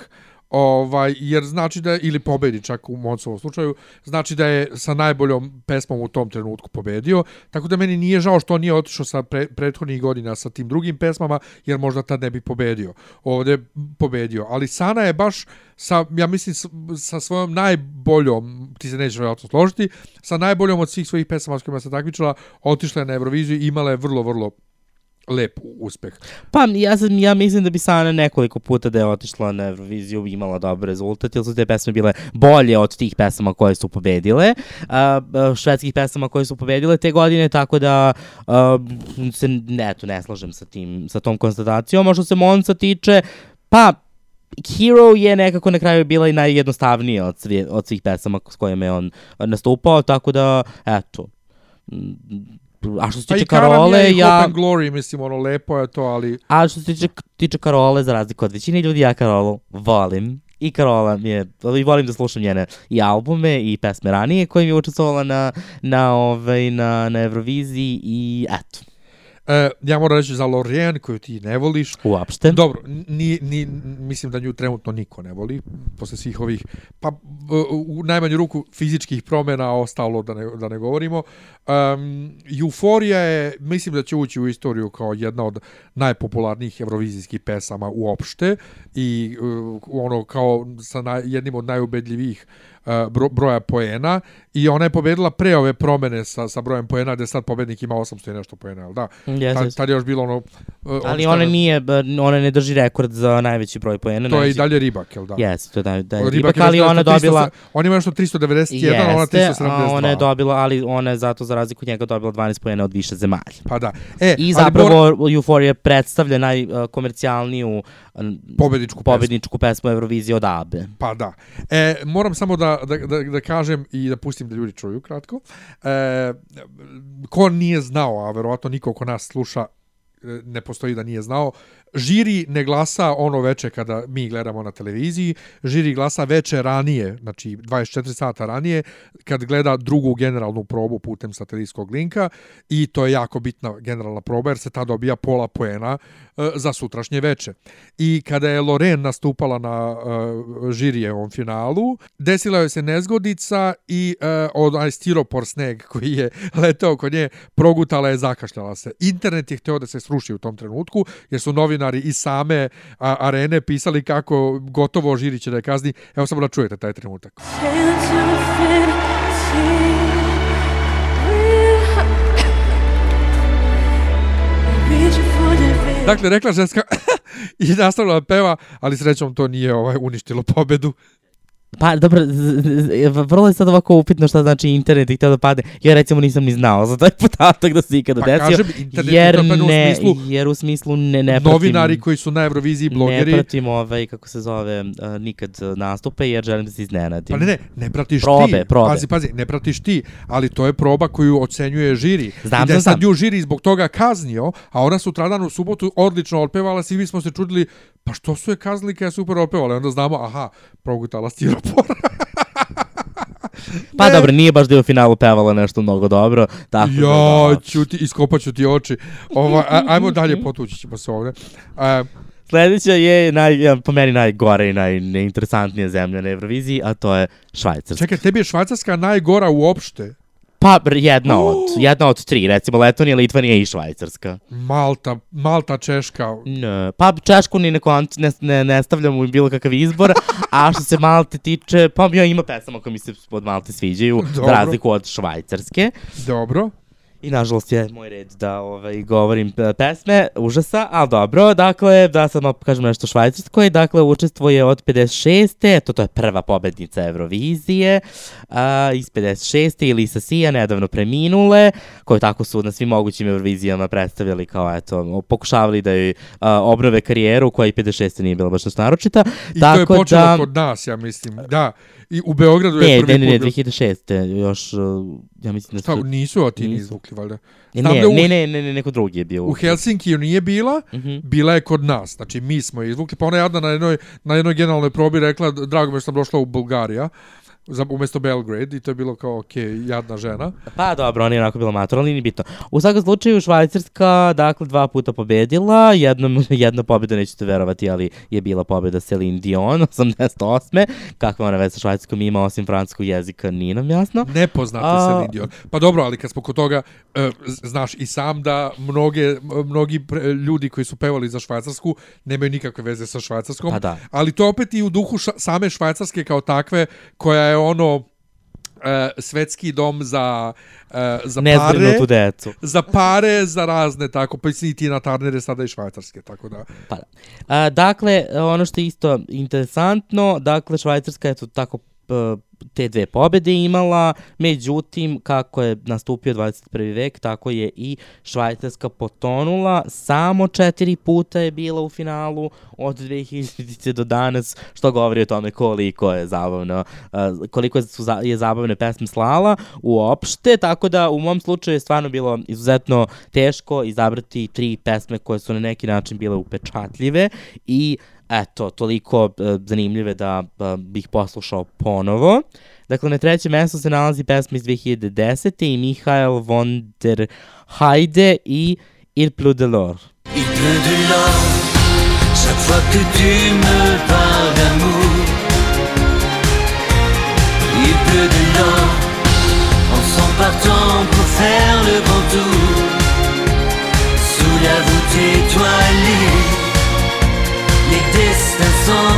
Ovaj, jer znači da je, ili pobedi čak u Monsovom slučaju, znači da je sa najboljom pesmom u tom trenutku pobedio, tako da meni nije žao što on nije otišao sa pre, prethodnih godina sa tim drugim pesmama, jer možda tad ne bi pobedio. Ovde pobedio, ali Sana je baš sa, ja mislim, sa svojom najboljom, ti se nećeš vjerojatno složiti, sa najboljom od svih svojih pesama s kojima se takmičila, otišla je na Euroviziju i imala je vrlo, vrlo lep uspeh. Pa ja, sam, ja mislim da bi Sana nekoliko puta da je otišla na Euroviziju imala dobar rezultat, jer su te pesme bile bolje od tih pesama koje su pobedile, a, švedskih pesama koje su pobedile te godine, tako da a, se ne, eto, ne slažem sa, tim, sa tom konstatacijom. A što se Monca tiče, pa Hero je nekako na kraju bila i najjednostavnija od, svije, od svih pesama s kojima je on nastupao, tako da, eto, a što se Pa tiče Kara Karole, i ja... Hope and Glory, mislim, ono, lepo je to, ali A što se tiče, tiče Karole, za razliku od većine ljudi, ja Karolu volim. I Karola mi je, i volim da slušam njene i albume i pesme ranije koje mi je učestvovala na, na, ovaj, na, na Euroviziji i eto, E, ja moram reći za Lorraine, koju ti ne voliš. uopšte. Dobro, ni, ni, mislim da nju trenutno niko ne voli, posle svih ovih, pa u u najmanju ruku fizičkih promjena, ostalo da ne, da ne govorimo. Um, Euforija je, mislim da će ući u istoriju kao jedna od najpopularnijih evrovizijskih pesama uopšte i uh, ono kao sa naj, jednim od najubedljivijih uh, bro, broja poena i ona je pobedila pre ove promene sa, sa brojem poena, gde sad pobednik ima 800 i nešto poena, jel da? Jeste, Tad, jeste. tad je još bilo ono... uh, Ali ona nije, ona ne drži rekord za najveći broj poena. To je i najveći- dalje ribak, jel da? Jeste, to je da, da je Ribak ribak, ali ona 300 dobila... On ima nešto 391, a ona Jeste, 372. a ona je dobila, ali ona je zato za razliku od njega dobila 12 pojena od više zemalja. Pa da. E, I zapravo mora- Euphoria predstavlja najkomercijalniju pobedničku pesmu. pobedničku pesmu Eurovizije od Abe. Pa da. E, moram samo da, da, da, da kažem i da pustim da ljudi čuju kratko. E, ko nije znao, a verovatno niko ko nas sluša e, ne postoji da nije znao, žiri ne glasa ono veče kada mi gledamo na televiziji, žiri glasa veče ranije, znači 24 sata ranije, kad gleda drugu generalnu probu putem satelitskog linka i to je jako bitna generalna proba jer se ta dobija pola poena e, za sutrašnje veče. I kada je Loren nastupala na e, žirijevom finalu, desila joj se nezgodica i e, onaj stiropor sneg koji je letao kod nje, progutala je, zakašljala se. Internet je hteo da se sruši u tom trenutku, jer su novinari iz same a, arene pisali kako gotovo žiri će da je kazni. Evo samo da čujete taj trenutak. Dakle, rekla ženska i nastavila da peva, ali srećom to nije ovaj uništilo pobedu. Pa, dobro, vrlo je sad ovako upitno šta znači internet i htio da padne. Ja recimo nisam ni znao za taj podatak da se ikada Pa desio. kažem, internet je jer napadno u ne, smislu jer u smislu ne, ne pratim, Novinari koji su na Euroviziji, ne blogeri, pratim ovaj, kako se zove, uh, nikad uh, nastupe jer želim da se iznenadim. Pa ne, ne, ne pratiš Probe, ti. probe. Pazi, pazi, ne pratiš ti, ali to je proba koju ocenjuje žiri. Znam, I da je sad nju žiri zbog toga kaznio, a ona sutradan u subotu odlično otpevala, svi smo se čudili, pa što su je kaznili kada je super otpevala? I onda znamo, aha, progutala stiropor. Pa Ne. dobro, nije baš da je u finalu pevala nešto mnogo dobro. Tako Ja, da. ćuti, iskopaću ti oči. Ova, a, ajmo dalje, potući ćemo se ovde. A, Sledeća je naj, po meni najgore i najneinteresantnija zemlja na Euroviziji, a to je Švajcarska. čekaj, tebi je Švajcarska najgora uopšte. Pa jedna od, jedna od tri, recimo Letonija, Litvanija i Švajcarska. Malta, Malta, Češka. Ne, pa Češku ni ne, ne, ne, ne stavljam u bilo kakav izbor, a što se Malte tiče, pa ja ima pesama koje mi se od Malte sviđaju, za Dobro. razliku od Švajcarske. Dobro. I nažalost je moj red da ovaj, govorim e, pesme, užasa, ali dobro, dakle, da sad malo kažem nešto Švajcarskoj, dakle, učestvuje od 56. Eto, to je prva pobednica Eurovizije, a, iz 56. i Lisa Sija, nedavno preminule, koju tako su na svim mogućim Eurovizijama predstavljali kao, eto, pokušavali da joj a, obnove karijeru, koja i 56. nije bila baš nešto naročita. I tako to je počelo da, kod nas, ja mislim. Da. I u Beogradu je Ne, prvi ne, ne, ne, put... 2006. još, uh, ja mislim da Šta, su... nisu Atini Nisu. Izvukli, valjda. Ne, ne, u- ne, ne, ne, ne, neko drugi je bio. U Helsinkiju nije bila, Mhm. bila je kod nas. Znači, mi smo je izvukli. Pa ona je jadna na jednoj, na jednoj generalnoj probi rekla, drago mi je što sam došla u Bulgarija, za, umjesto Belgrade, i to je bilo kao, ok, jadna žena. Pa dobro, ona je onako bila mator, ali nije ni bitno. U svakom slučaju Švajcarska, dakle, dva puta pobedila, jednom, jedna pobjeda nećete verovati, ali je bila pobjeda Celine Dion, 88. Kakva ona već sa švajcarskom ima, osim francuskog jezika, nije nam jasno. Nepoznate A- Celine Dion. Pa dobro, ali kad smo kod toga, e, znaš i sam da mnoge, mnogi pre, ljudi koji su pevali za Švajcarsku nemaju nikakve veze sa Švajcarskom. Pa da. Ali to opet i u duhu ša, same Švajcarske kao takve, koja je ono e, svetski dom za, e, za pare. Decu. za pare, za razne, tako, pa i Tina Turner je sada i švajcarske, tako da. Pa da. A, dakle, ono što je isto interesantno, dakle, Švajcarska je to tako te dve pobede imala, međutim, kako je nastupio 21. vek, tako je i Švajcarska potonula, samo četiri puta je bila u finalu od 2000 do danas, što govori o tome koliko je zabavno, koliko su je zabavne pesme slala uopšte, tako da u mom slučaju je stvarno bilo izuzetno teško izabrati tri pesme koje su na neki način bile upečatljive i eto, toliko e, zanimljive da e, bih poslušao ponovo. Dakle, na trećem mestu se nalazi pesma iz 2010. i Michael von der Heide i Il pleut de l'or. Il pleut de l'or chaque fois que tu me parles d'amour. Il pleut de l'or en s'en partant pour faire le grand tour. Sous la voûte étoilée, les destins.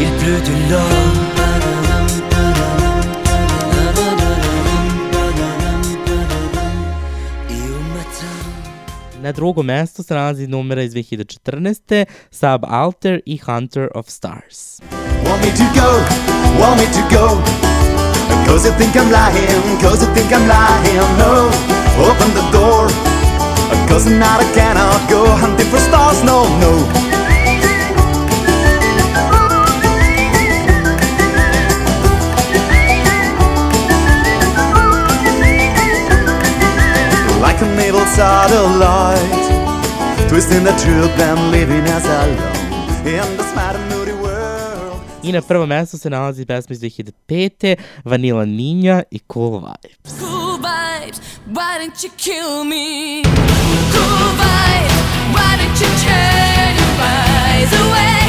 Il pleut de l'or. Et au matin. Na drugom mestu se nalazi numera iz 2014. Sub Alter i Hunter of Stars. Want me to go, want me to go Cause you think I'm lying, cause you think I'm lying No, open the door Cause tonight I cannot go hunting for stars, no, no Like a middle satellite Twisting the truth and living as I long In the smart and moody world I na prvom mestu se nalazi pesma iz 2005. Vanilla Ninja i Cool Vibes. Vibes, why don't you kill me? Cool vibes, why don't you turn your eyes away?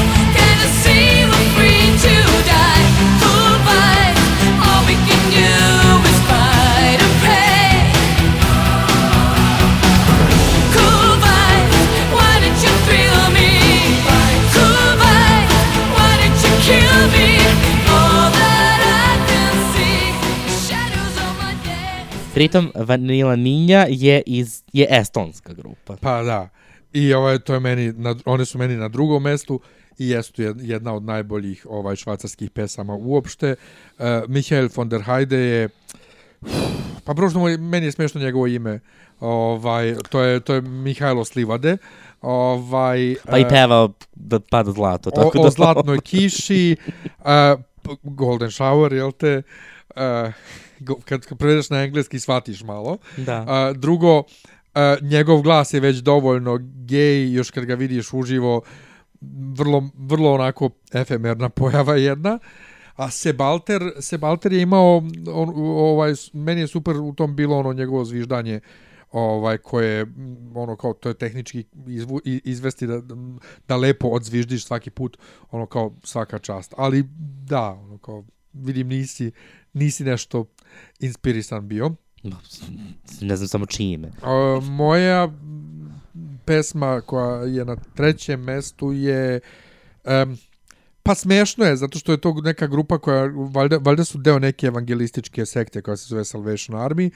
Pritom Vanilla Ninja je iz je estonska grupa. Pa da. I ovaj, to je meni, na, one su meni na drugom mestu i jesu jed- jedna od najboljih ovaj švajcarskih pesama uopšte. Uh, Michael von der Heide je pa prošlo meni je smiješno njegovo ime. Ovaj to je to je Mihajlo Slivade. Ovaj Pa i e, pevao da pada zlato. o, Tako da o zlatnoj kiši, uh, Golden Shower, jel te? Uh, go, kad, kad prevedeš na engleski shvatiš malo. Da. A, drugo, a, njegov glas je već dovoljno gej, još kad ga vidiš uživo, vrlo, vrlo onako efemerna pojava jedna. A Sebalter, Sebalter je imao, on, ovaj, meni je super u tom bilo ono njegovo zviždanje, ovaj koje ono kao to je tehnički izvu, izvesti da, da lepo odzviždiš svaki put ono kao svaka čast ali da ono kao vidim nisi nisi nešto inspirisan bio Ne znam samo čime. A, moja pesma koja je na trećem mestu je um, pa smešno je zato što je to neka grupa koja valjda, valjda su deo neke evangelističke sekte koja se zove Salvation Army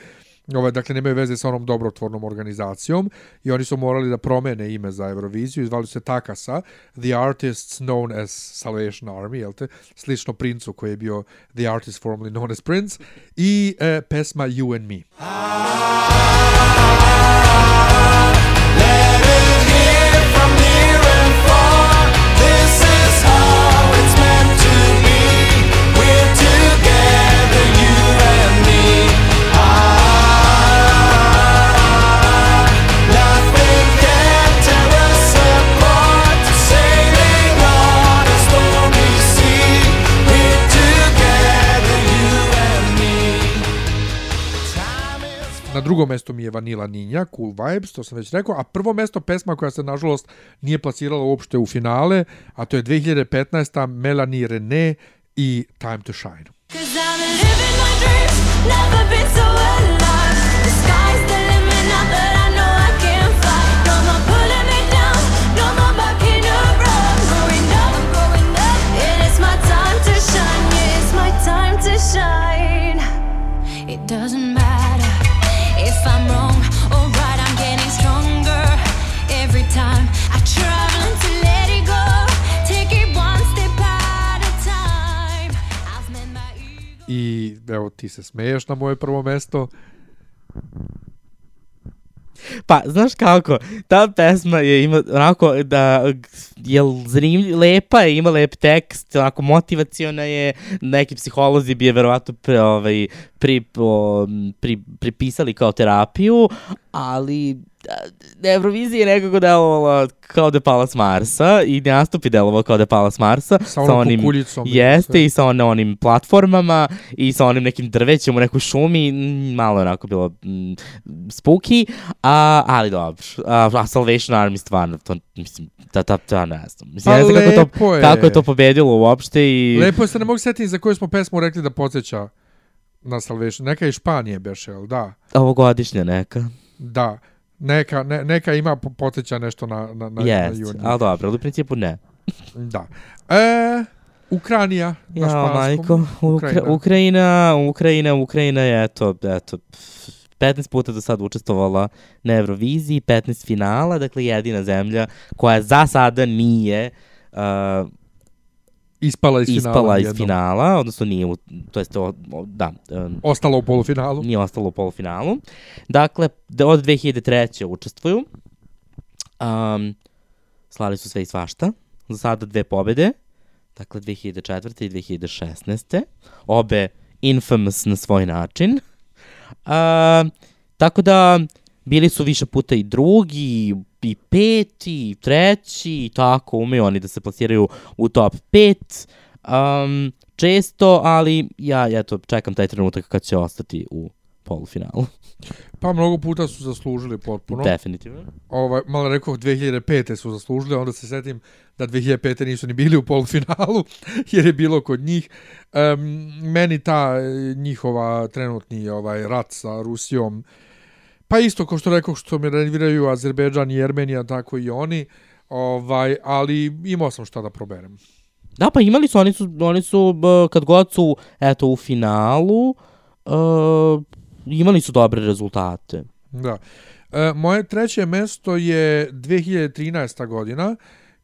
Ovaj, dakle, nemaju veze sa onom dobrotvornom organizacijom i oni su morali da promene ime za Euroviziju i zvali su se Takasa, The Artists Known as Salvation Army, jel te? Slično princu koji je bio The Artist formerly known as Prince i e, pesma You and Me. Drugom mestu mi je Vanilla Ninja, Cool Vibes, to sam već rekao, a prvo mesto pesma koja se nažalost nije plasirala uopšte u finale, a to je 2015. Melanie René i Time to Shine. It I evo ti se smeješ na moje prvo mesto. Pa, znaš kako, ta pesma je ima onako da je zanimljiv, lepa je, ima lep tekst, onako motivaciona je, neki psiholozi bi je verovatno pre, ovaj, pri, pri, pripisali kao terapiju, ali da, Eurovizija je nekako delovala kao da je pala s Marsa i nastup je delovao kao da je pala s Marsa. Sa onom kukuljicom i Jeste i sa on, onim platformama i sa onim nekim drvećem u nekoj šumi, mm, malo je onako bilo mm, spooky, a, ali dobro. A, a Salvation Army stvarno, to, mislim, ta, ta, ta, ne znam. Mislim, Pa ne znam kako, lepo to, je. kako je to pobedilo uopšte i... Lepo je se ne mogu setiti za koju smo pesmu rekli da podsjeća na Salvation. Neka iz Španije beše, jel da? Ovogodišnja neka. Da. Neka, ne, neka ima po- podsjeća nešto na, na, na, Jest, na Me. ali dobro, u principu ne. Da. E, Ukranija na Ja, španskom. majko, Ukra Ukrajina. Ukrajina, Ukrajina, Ukrajina je, eto, eto, pf, 15 puta do sad učestvovala na Euroviziji, 15 finala, dakle jedina zemlja koja za sada nije uh, Ispala iz finala. ispala iz finala, odnosno nije, u, to jest, o, o, da, um, Ostala u polufinalu. nije ostalo u polufinalu. Dakle, da od 2003. učestvuju. Um, slali su sve i svašta. Za sada dve pobede. Dakle, 2004. i 2016. Obe infamous na svoj način. Uh, tako da, bili su više puta i drugi, i peti, i treći, i tako umeju oni da se plasiraju u top 5. Um, često, ali ja eto, čekam taj trenutak kad će ostati u polufinalu. Pa mnogo puta su zaslužili potpuno. Definitivno. ovaj, malo rekao 2005. su zaslužili, onda se setim da 2005. nisu ni bili u polufinalu, jer je bilo kod njih. Um, meni ta njihova trenutni ovaj rat sa Rusijom, pa isto kao što rekao što me nerviraju Azerbejdžan i Jermenija, tako i oni, ovaj, ali imao sam šta da proberem. Da, pa imali su, oni su, oni su b, kad god su, eto, u finalu, uh, imali su dobre rezultate. Da. E, moje treće mesto je 2013. godina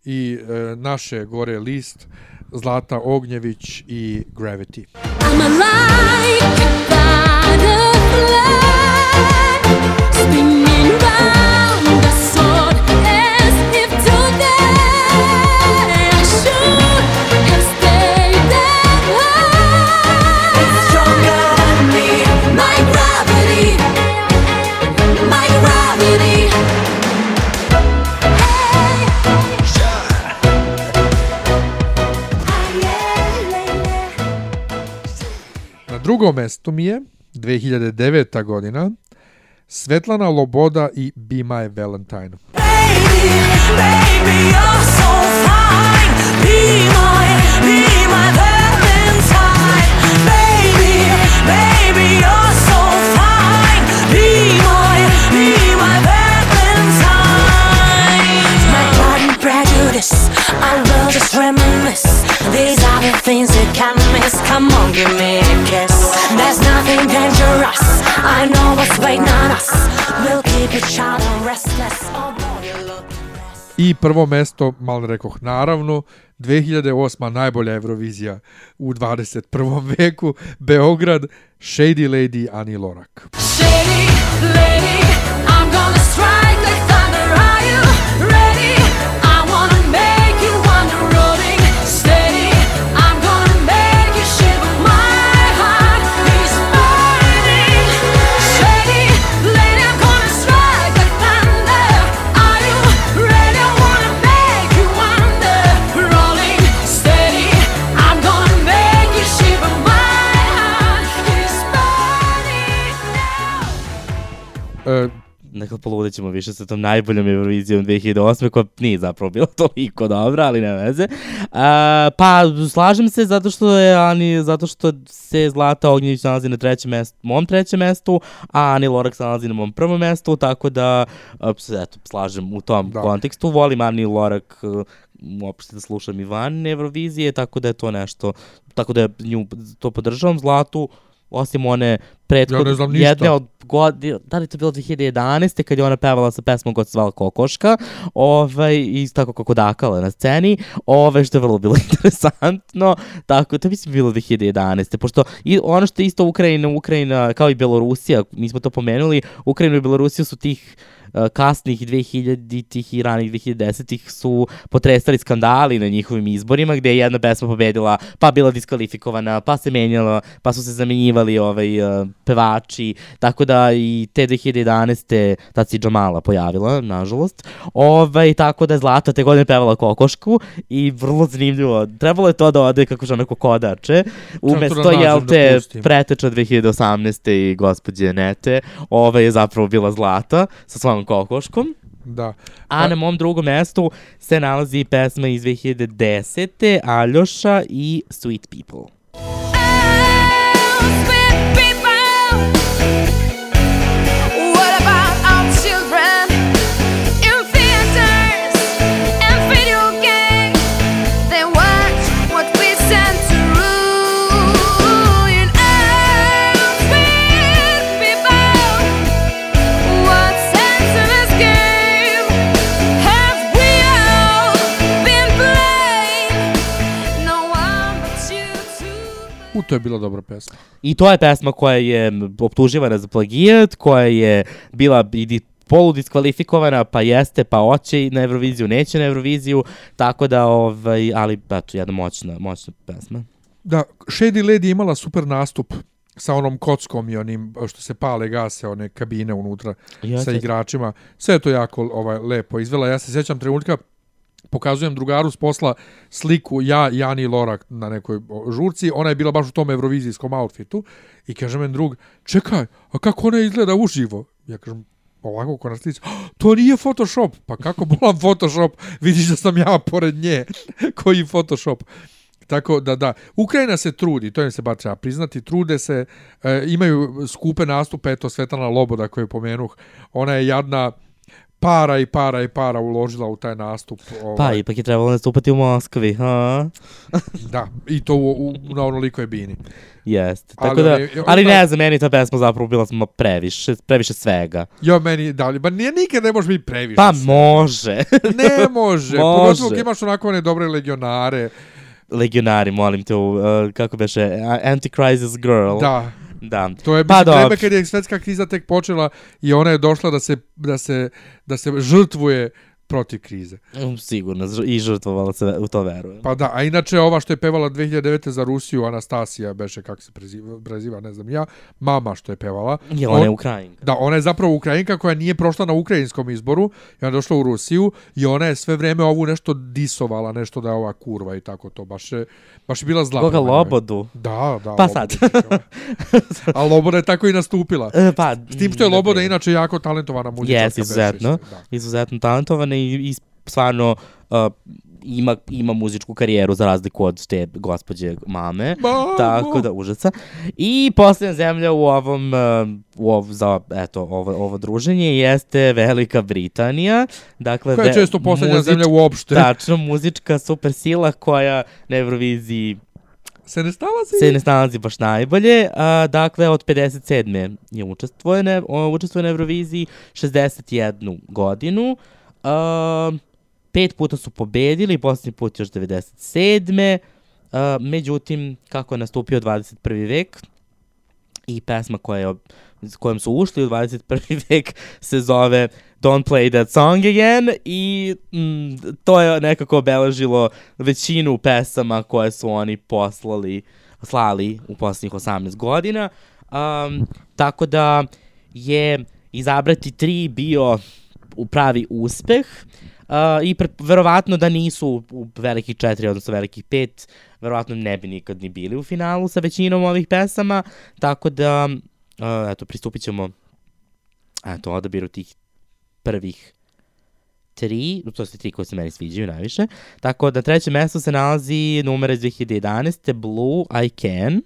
i e, naše gore list Zlata Ognjević i Gravity. I'm like a butterfly Na drugom mestu mi je 2009. godina Svetlana Loboda i Be My Valentine. baby, baby, you're so fine. Be my, be my Valentine, baby, baby, you're so fine. Be my, be my Prejudice, I will just reminisce. These are the things you can't miss. Come on, give me a kiss. There's nothing dangerous. I know what's waiting on us. We'll keep each other restless. I prvo mesto, malo rekoh, naravno, 2008. najbolja Eurovizija u 21. veku, Beograd, Shady Lady, Ani Lorak. Shady lady, Dakle, poludit ćemo više sa tom najboljom Eurovizijom 2008. koja nije zapravo bila toliko dobra, ali ne veze. A, pa, slažem se zato što je Ani, zato što se Zlata Ognjević nalazi na trećem mestu, mom trećem mestu, a Ani Lorak se nalazi na mom prvom mestu, tako da, eto, slažem u tom Da. da. kontekstu. Volim Ani Lorak uh, uopšte da slušam i van Eurovizije, tako da je to nešto, tako da nju to podržavam, Zlatu, osim one prethodne, Ja ne znam ništa. jedne od godine, da li to bilo 2011. kad je ona pevala sa pesmom koja se zvala Kokoška, ovaj, i tako kako dakala na sceni, ovaj, što je vrlo bilo interesantno, tako, to mislim bilo 2011. Pošto i ono što je isto Ukrajina, Ukrajina, kao i Belorusija, mi smo to pomenuli, Ukrajina i Belorusija su tih kasnih 2000-ih i ranih 2010-ih su potresali skandali na njihovim izborima gde je jedna pesma pobedila, pa bila diskvalifikovana, pa se menjala, pa su se zamenjivali ovaj, uh, pevači, tako da i te 2011. tad se i Džamala pojavila, nažalost. Ovaj, tako da je Zlata te godine pevala kokošku i vrlo zanimljivo. Trebalo je to da ode kako žena kokodače. Umesto, jel da te, pustim. preteča 2018. i gospođe Nete, ova je zapravo bila Zlata sa svojom kokoškom. Da. A na mom drugom mestu se nalazi pesma iz 2010. Aljoša i Sweet People. Sweet people, to je bila dobra pesma. I to je pesma koja je optuživana za plagijat, koja je bila i polu diskvalifikovana, pa jeste, pa oće na Euroviziju, neće na Euroviziju, tako da, ovaj, ali, eto, jedna moćna, moćna pesma. Da, Shady Lady je imala super nastup sa onom kockom i onim što se pale gase one kabine unutra Jeste. sa igračima. Sve je to jako ovaj lepo izvela. Ja se sjećam trenutka pokazujem drugaru s posla sliku ja, Jani Lorak na nekoj žurci, ona je bila baš u tom evrovizijskom outfitu i kaže men drug, čekaj, a kako ona izgleda uživo? Ja kažem, ovako ko na slici, "Ah, to nije Photoshop, pa kako bolam Photoshop, vidiš da sam ja pored nje, koji Photoshop. Tako da, da, Ukrajina se trudi, to im se bar treba priznati, trude se, e, imaju skupe nastupe, eto Svetlana Loboda koju pomenuh, ona je jadna, para i para i para uložila u taj nastup. Ovaj, Pa, ipak je trebalo nastupati u Moskvi, ha? Da, i to u, u, na onolikoj bini. Jeste. Ali Tako da, oni- oni- ali ne znam, meni ta pesma zapravo bila smo previše, previše svega. Jo, meni, da li, ba nije nikad ne može biti previše. Pa sve. može. Ne može. Može. Pogotovo kad imaš onako one dobre legionare. Legionari, molim te, u, uh, kako beše, A- Anti-Crisis Girl. Da. Da. To je Pa vreme kad je svetska kriza tek počela i ona je došla da se, da se, da se žrtvuje protiv krize. Mm, Sigurno, i žrtvovala se, u to verujem. Pa da, a inače ova što je pevala 2009. za Rusiju, Anastasija, beše kako se preziva, preziva ne znam ja, mama što je pevala. Je ona je On- Ukrajinka. Da, ona je zapravo Ukrajinka koja nije prošla na ukrajinskom izboru i ona je došla u Rusiju i ona je sve vreme ovu nešto disovala, nešto da je ova kurva i tako to. Baš je, baš je bila zla. Koga. Lobodu? Da, da. Pa sad. je. A Loboda je tako i nastupila. E, Pa, S tim što je mm, Loboda dobro. inače jako talentovana muzičarka. Jes, izuzetno. da. Izuzetno talentovana i, i stvarno uh, ima, ima muzičku karijeru za razliku od te gospođe mame. Mamo! Tako da, užaca. I posljednja zemlja u ovom, uh, u ov, za, eto, ovo, ovo druženje jeste Velika Britanija. Dakle, Koja je često posljednja muzič- zemlja uopšte. Tačno, muzička supersila koja na Euroviziji Se ne snalazi? se ne snalazi baš najbolje. A, dakle, od 57. je učestvuje na, učestvuje na Euroviziji 61 godinu. A, pet puta su pobedili, posljednji put još 97. A, međutim, kako je nastupio 21. vek i pesma koja je, s kojom su ušli u 21. vek se zove Don't Play That Song Again i mm, to je nekako obeležilo većinu pesama koje su oni poslali, slali u posljednjih 18 godina. Um, tako da je izabrati tri bio pravi uspeh uh, i pre, verovatno da nisu u, u velikih četiri, odnosno velikih pet, verovatno ne bi nikad ni bili u finalu sa većinom ovih pesama, tako da, uh, eto, pristupit ćemo eto, odabiru tih prvih tri, to su tri koje se meni sviđaju najviše. Tako da na trećem mestu se nalazi numera iz 2011. Blue I Can.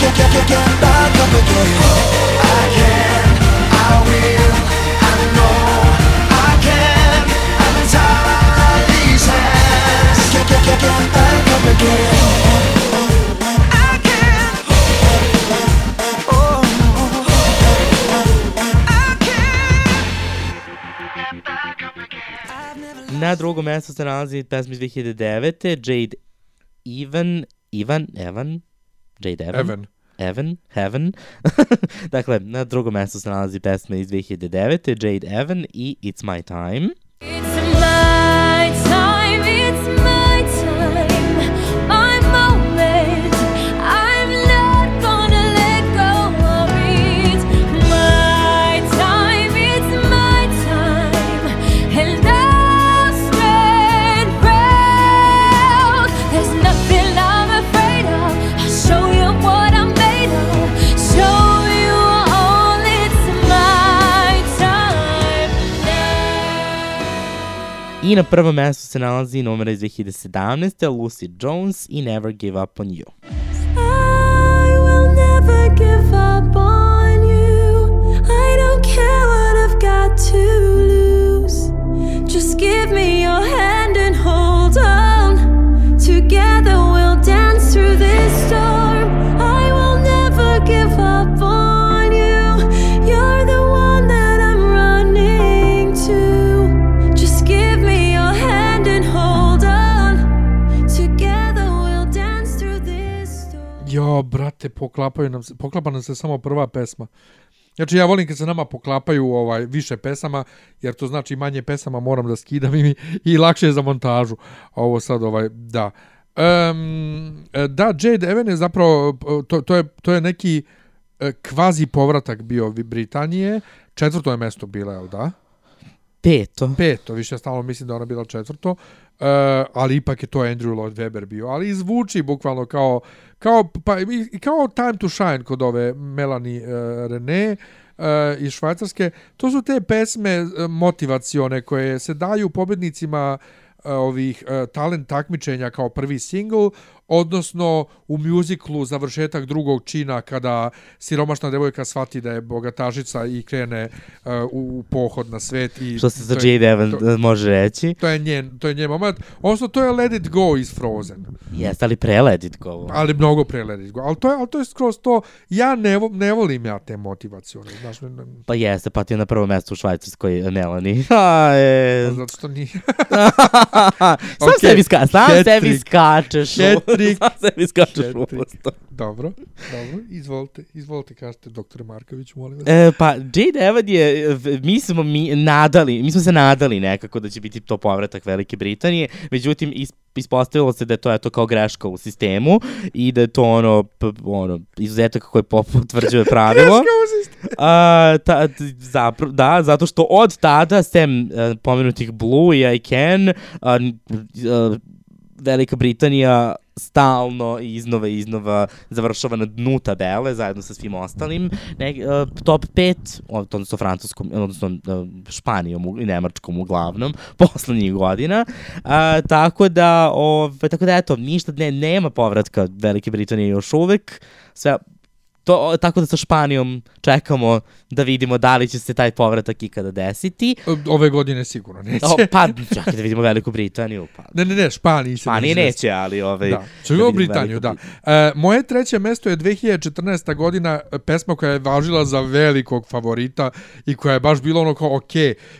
get, get, get, get back up again I can, I will, I know I can, I'm entirely sense Get, get, get, get back up again I can. Oh. I can. На друго място се налади тази 2009 е Jade Even, Иван, Еван, Jade Evan. Evan. Evan, Heaven. dakle, na drugom mestu se nalazi pesma iz 2009. Jade Evan i It's My Time. It's I na prvom mestu se nalazi numera iz 2017. Lucy Jones i Never Give Up On You. I will never give up on you. I don't care what I've got to lose. Just give me your hand Jo, brate, poklapaju nam se, poklapa nam se samo prva pesma. Znači ja volim kad se nama poklapaju ovaj više pesama, jer to znači manje pesama moram da skidam i, i lakše je za montažu. Ovo sad ovaj, da. Um, da, Jade Evan je zapravo, to, to, je, to je neki e, kvazi povratak bio Britanije. Četvrto je mesto bila, jel da? Peto. Peto, više stalno mislim da ona bila četvrto. Uh, ali ipak je to Andrew Lloyd Webber bio. Ali i zvuči bukvalno kao, kao, pa, i- kao Time to Shine kod ove Melanie uh, René uh, iz Švajcarske. To su te pesme uh, motivacione koje se daju pobednicima ovih uh, talent takmičenja kao prvi single, odnosno u mjuziklu završetak drugog čina kada siromašna devojka shvati da je bogatažica i krene uh, u, pohod na svet. I Što se za Jade Evan to- može reći. to je njen, to je njen moment. Odnosno, to je Let It Go iz Frozen. Jeste, ali preledit go. Ali mnogo pre Let It Go. Ali to je, ali to je skroz to, ja ne, vo, ne volim ja te motivacione. Znaš, ne, ne, Pa jeste, pa ti je na prvo mesto u Švajcarskoj e, Melanie. A, e, pa zato što nije. sam Okej, sebi, ska, sam sebi skačeš. U- trick. Sam sebi skačeš u usta. dobro, dobro, izvolite, izvolite, kažete, doktore Marković, molim vas. E, pa Jade Evan je, mi smo mi nadali, mi smo se nadali nekako da će biti to povratak Velike Britanije, međutim is, ispostavilo se da je to eto kao greška u sistemu i da je to ono, p, ono izuzetak koji potvrđuje pravilo. A, ta, zapro, da, zato što od tada, sem uh, pomenutih Blue i I Can, uh, uh, Velika Britanija stalno i iznova i iznova završava na dnu tabele zajedno sa svim ostalim. Ne, uh, top 5 odnosno francuskom odnosno uh, španijom i nemačkom uglavnom poslednjih godina. Uh, tako da ove, tako da eto ništa ne, nema povratka Velike Britanije još uvek. Sve to, tako da sa Španijom čekamo da vidimo da li će se taj povratak ikada desiti. Ove godine sigurno neće. O, pa, čekaj da vidimo Veliku Britaniju. Pa. Ne, ne, ne, Španiji se Španije neće neće, ali ovaj... Da, ćemo vidimo Britaniju, da. E, moje treće mesto je 2014. godina e, pesma koja je važila za velikog favorita i koja je baš bilo ono kao, ok,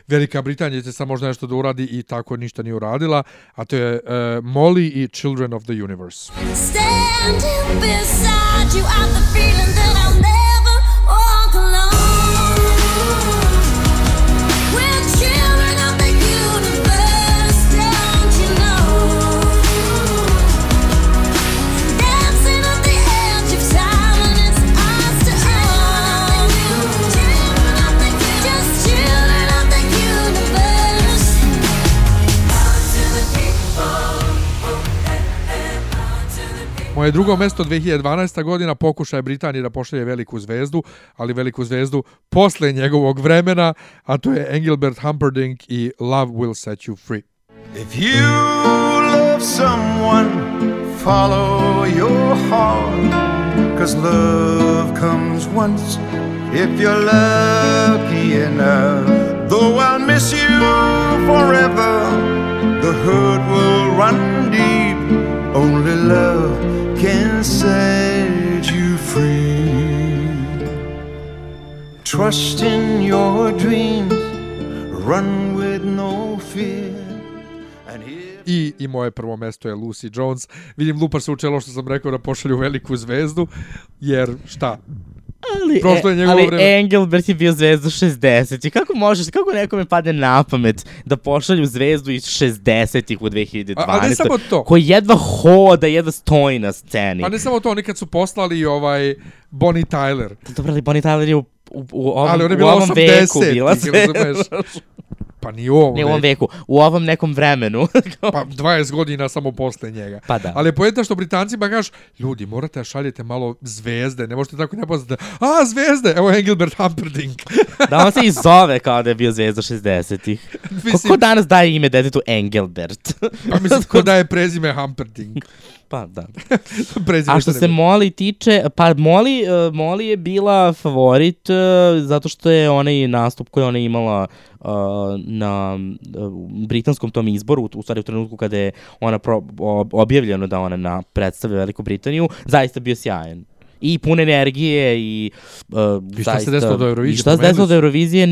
Velika Britanija će sad možda nešto da uradi i tako ništa nije uradila, a to je e, Molly i Children of the Universe. Standing beside you, I've the feeling that I'll never walk Moje drugo mesto 2012. godina pokušaj Britanije da pošalje veliku zvezdu, ali veliku zvezdu posle njegovog vremena, a to je Engelbert Humperdinck i Love Will Set You Free. If you love someone, follow your heart. Cause love comes once if you're lucky enough. Though I'll miss you forever, the hurt will run deep. Only love set you free. Trust in your dreams, run with no fear. I, I moje prvo mesto je Lucy Jones. Vidim, lupa se u čelo što sam rekao da pošalju veliku zvezdu, jer šta? Ali, Prošlo je e, njegovo ali vreme. Engelbert je bio zvezda 60. I kako možeš, kako nekome padne na pamet da pošalju zvezdu iz 60-ih u 2012. A- ali ne samo to. Koji jedva hoda, jedva stoji na sceni. Pa ne samo to, oni kad su poslali ovaj Bonnie Tyler. Dobro, ali Bonnie Tyler je u, u, u ovom, Ali ona je u bila ovom 80, veku bila razumeš? Pa ni u ovom, Ne u ovom veku. u ovom nekom vremenu. Pa 20 godina samo posle njega. Pa da. Ali je pojenta što Britancima kažeš, ljudi, morate da šaljete malo zvezde, ne možete tako nepoznate. A, zvezde, evo Engelbert Humperdinck. da on se i zove kao da je bio zvezda 60-ih. Ko, Mislim- ko danas daje ime detetu Engelbert? Pa mislim, ko da je prezime Humperdinck. pa da. A što se Molly tiče, pa Molly, uh, Molly je bila favorit uh, zato što je onaj nastup koji ona imala uh, na uh, britanskom tom izboru, u stvari u trenutku kada je ona pro, ob, objavljeno da ona na, predstavlja Veliku Britaniju, zaista bio sjajan i pun energije i uh, I šta se desilo do Eurovizije? I šta se desilo do Eurovizije?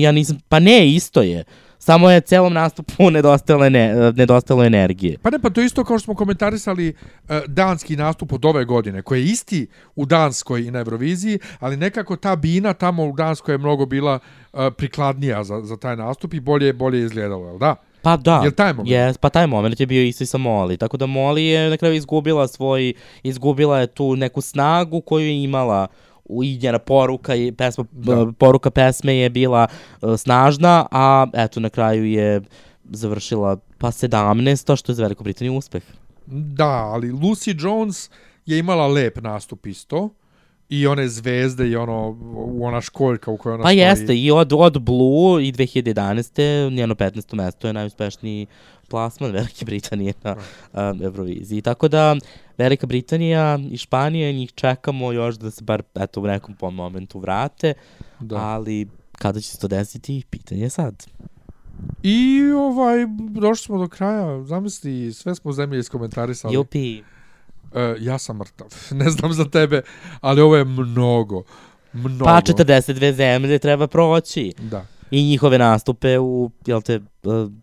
Ja nisam, pa ne, isto je. Samo je celom nastupu nedostajalo, ne, nedostajalo energije. Pa ne, pa to isto kao što smo komentarisali uh, danski nastup od ove godine, koji je isti u Danskoj i na Euroviziji, ali nekako ta bina tamo u Danskoj je mnogo bila uh, prikladnija za, za taj nastup i bolje, bolje izgledalo, jel da? Pa da. Jel taj moment? Yes, pa taj moment je bio isto i sa Molly. Tako da Molly je na kraju izgubila svoj, izgubila je tu neku snagu koju je imala u i njena poruka i pesma, da. poruka pesme je bila uh, snažna, a eto na kraju je završila pa 17, što je za Veliku Britaniju uspeh. Da, ali Lucy Jones je imala lep nastup isto. I one zvezde i ono, ona školjka u kojoj ona Pa stoji. jeste, i od, od Blue i 2011. njeno 15. mesto je najuspešniji plasman Velike Britanije na um, Euroviziji. Tako da Velika Britanija i Španija, njih čekamo još da se bar eto, u nekom po momentu vrate, Da. ali kada će se to desiti, pitanje je sad. I ovaj, došli smo do kraja, zamisli, sve smo zemlje iskomentarisali. Jupi. E, ja sam mrtav, ne znam za tebe, ali ovo je mnogo, mnogo. Pa 42 zemlje treba proći. Da, I njihove nastupe u, jel te,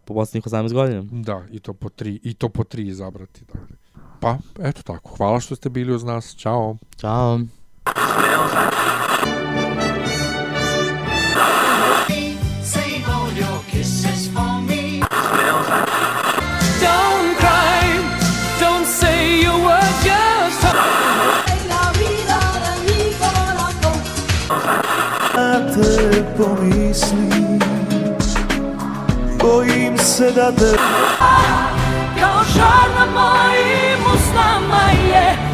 po poslednjih 18 godina. da, i to po tri, i to po tri izabrati. Dakle. Pa, eto tako, hvala što ste bili uz nas, čao. Ćao. Te pomislim Bojim se da te Kao žar na mojim usnama je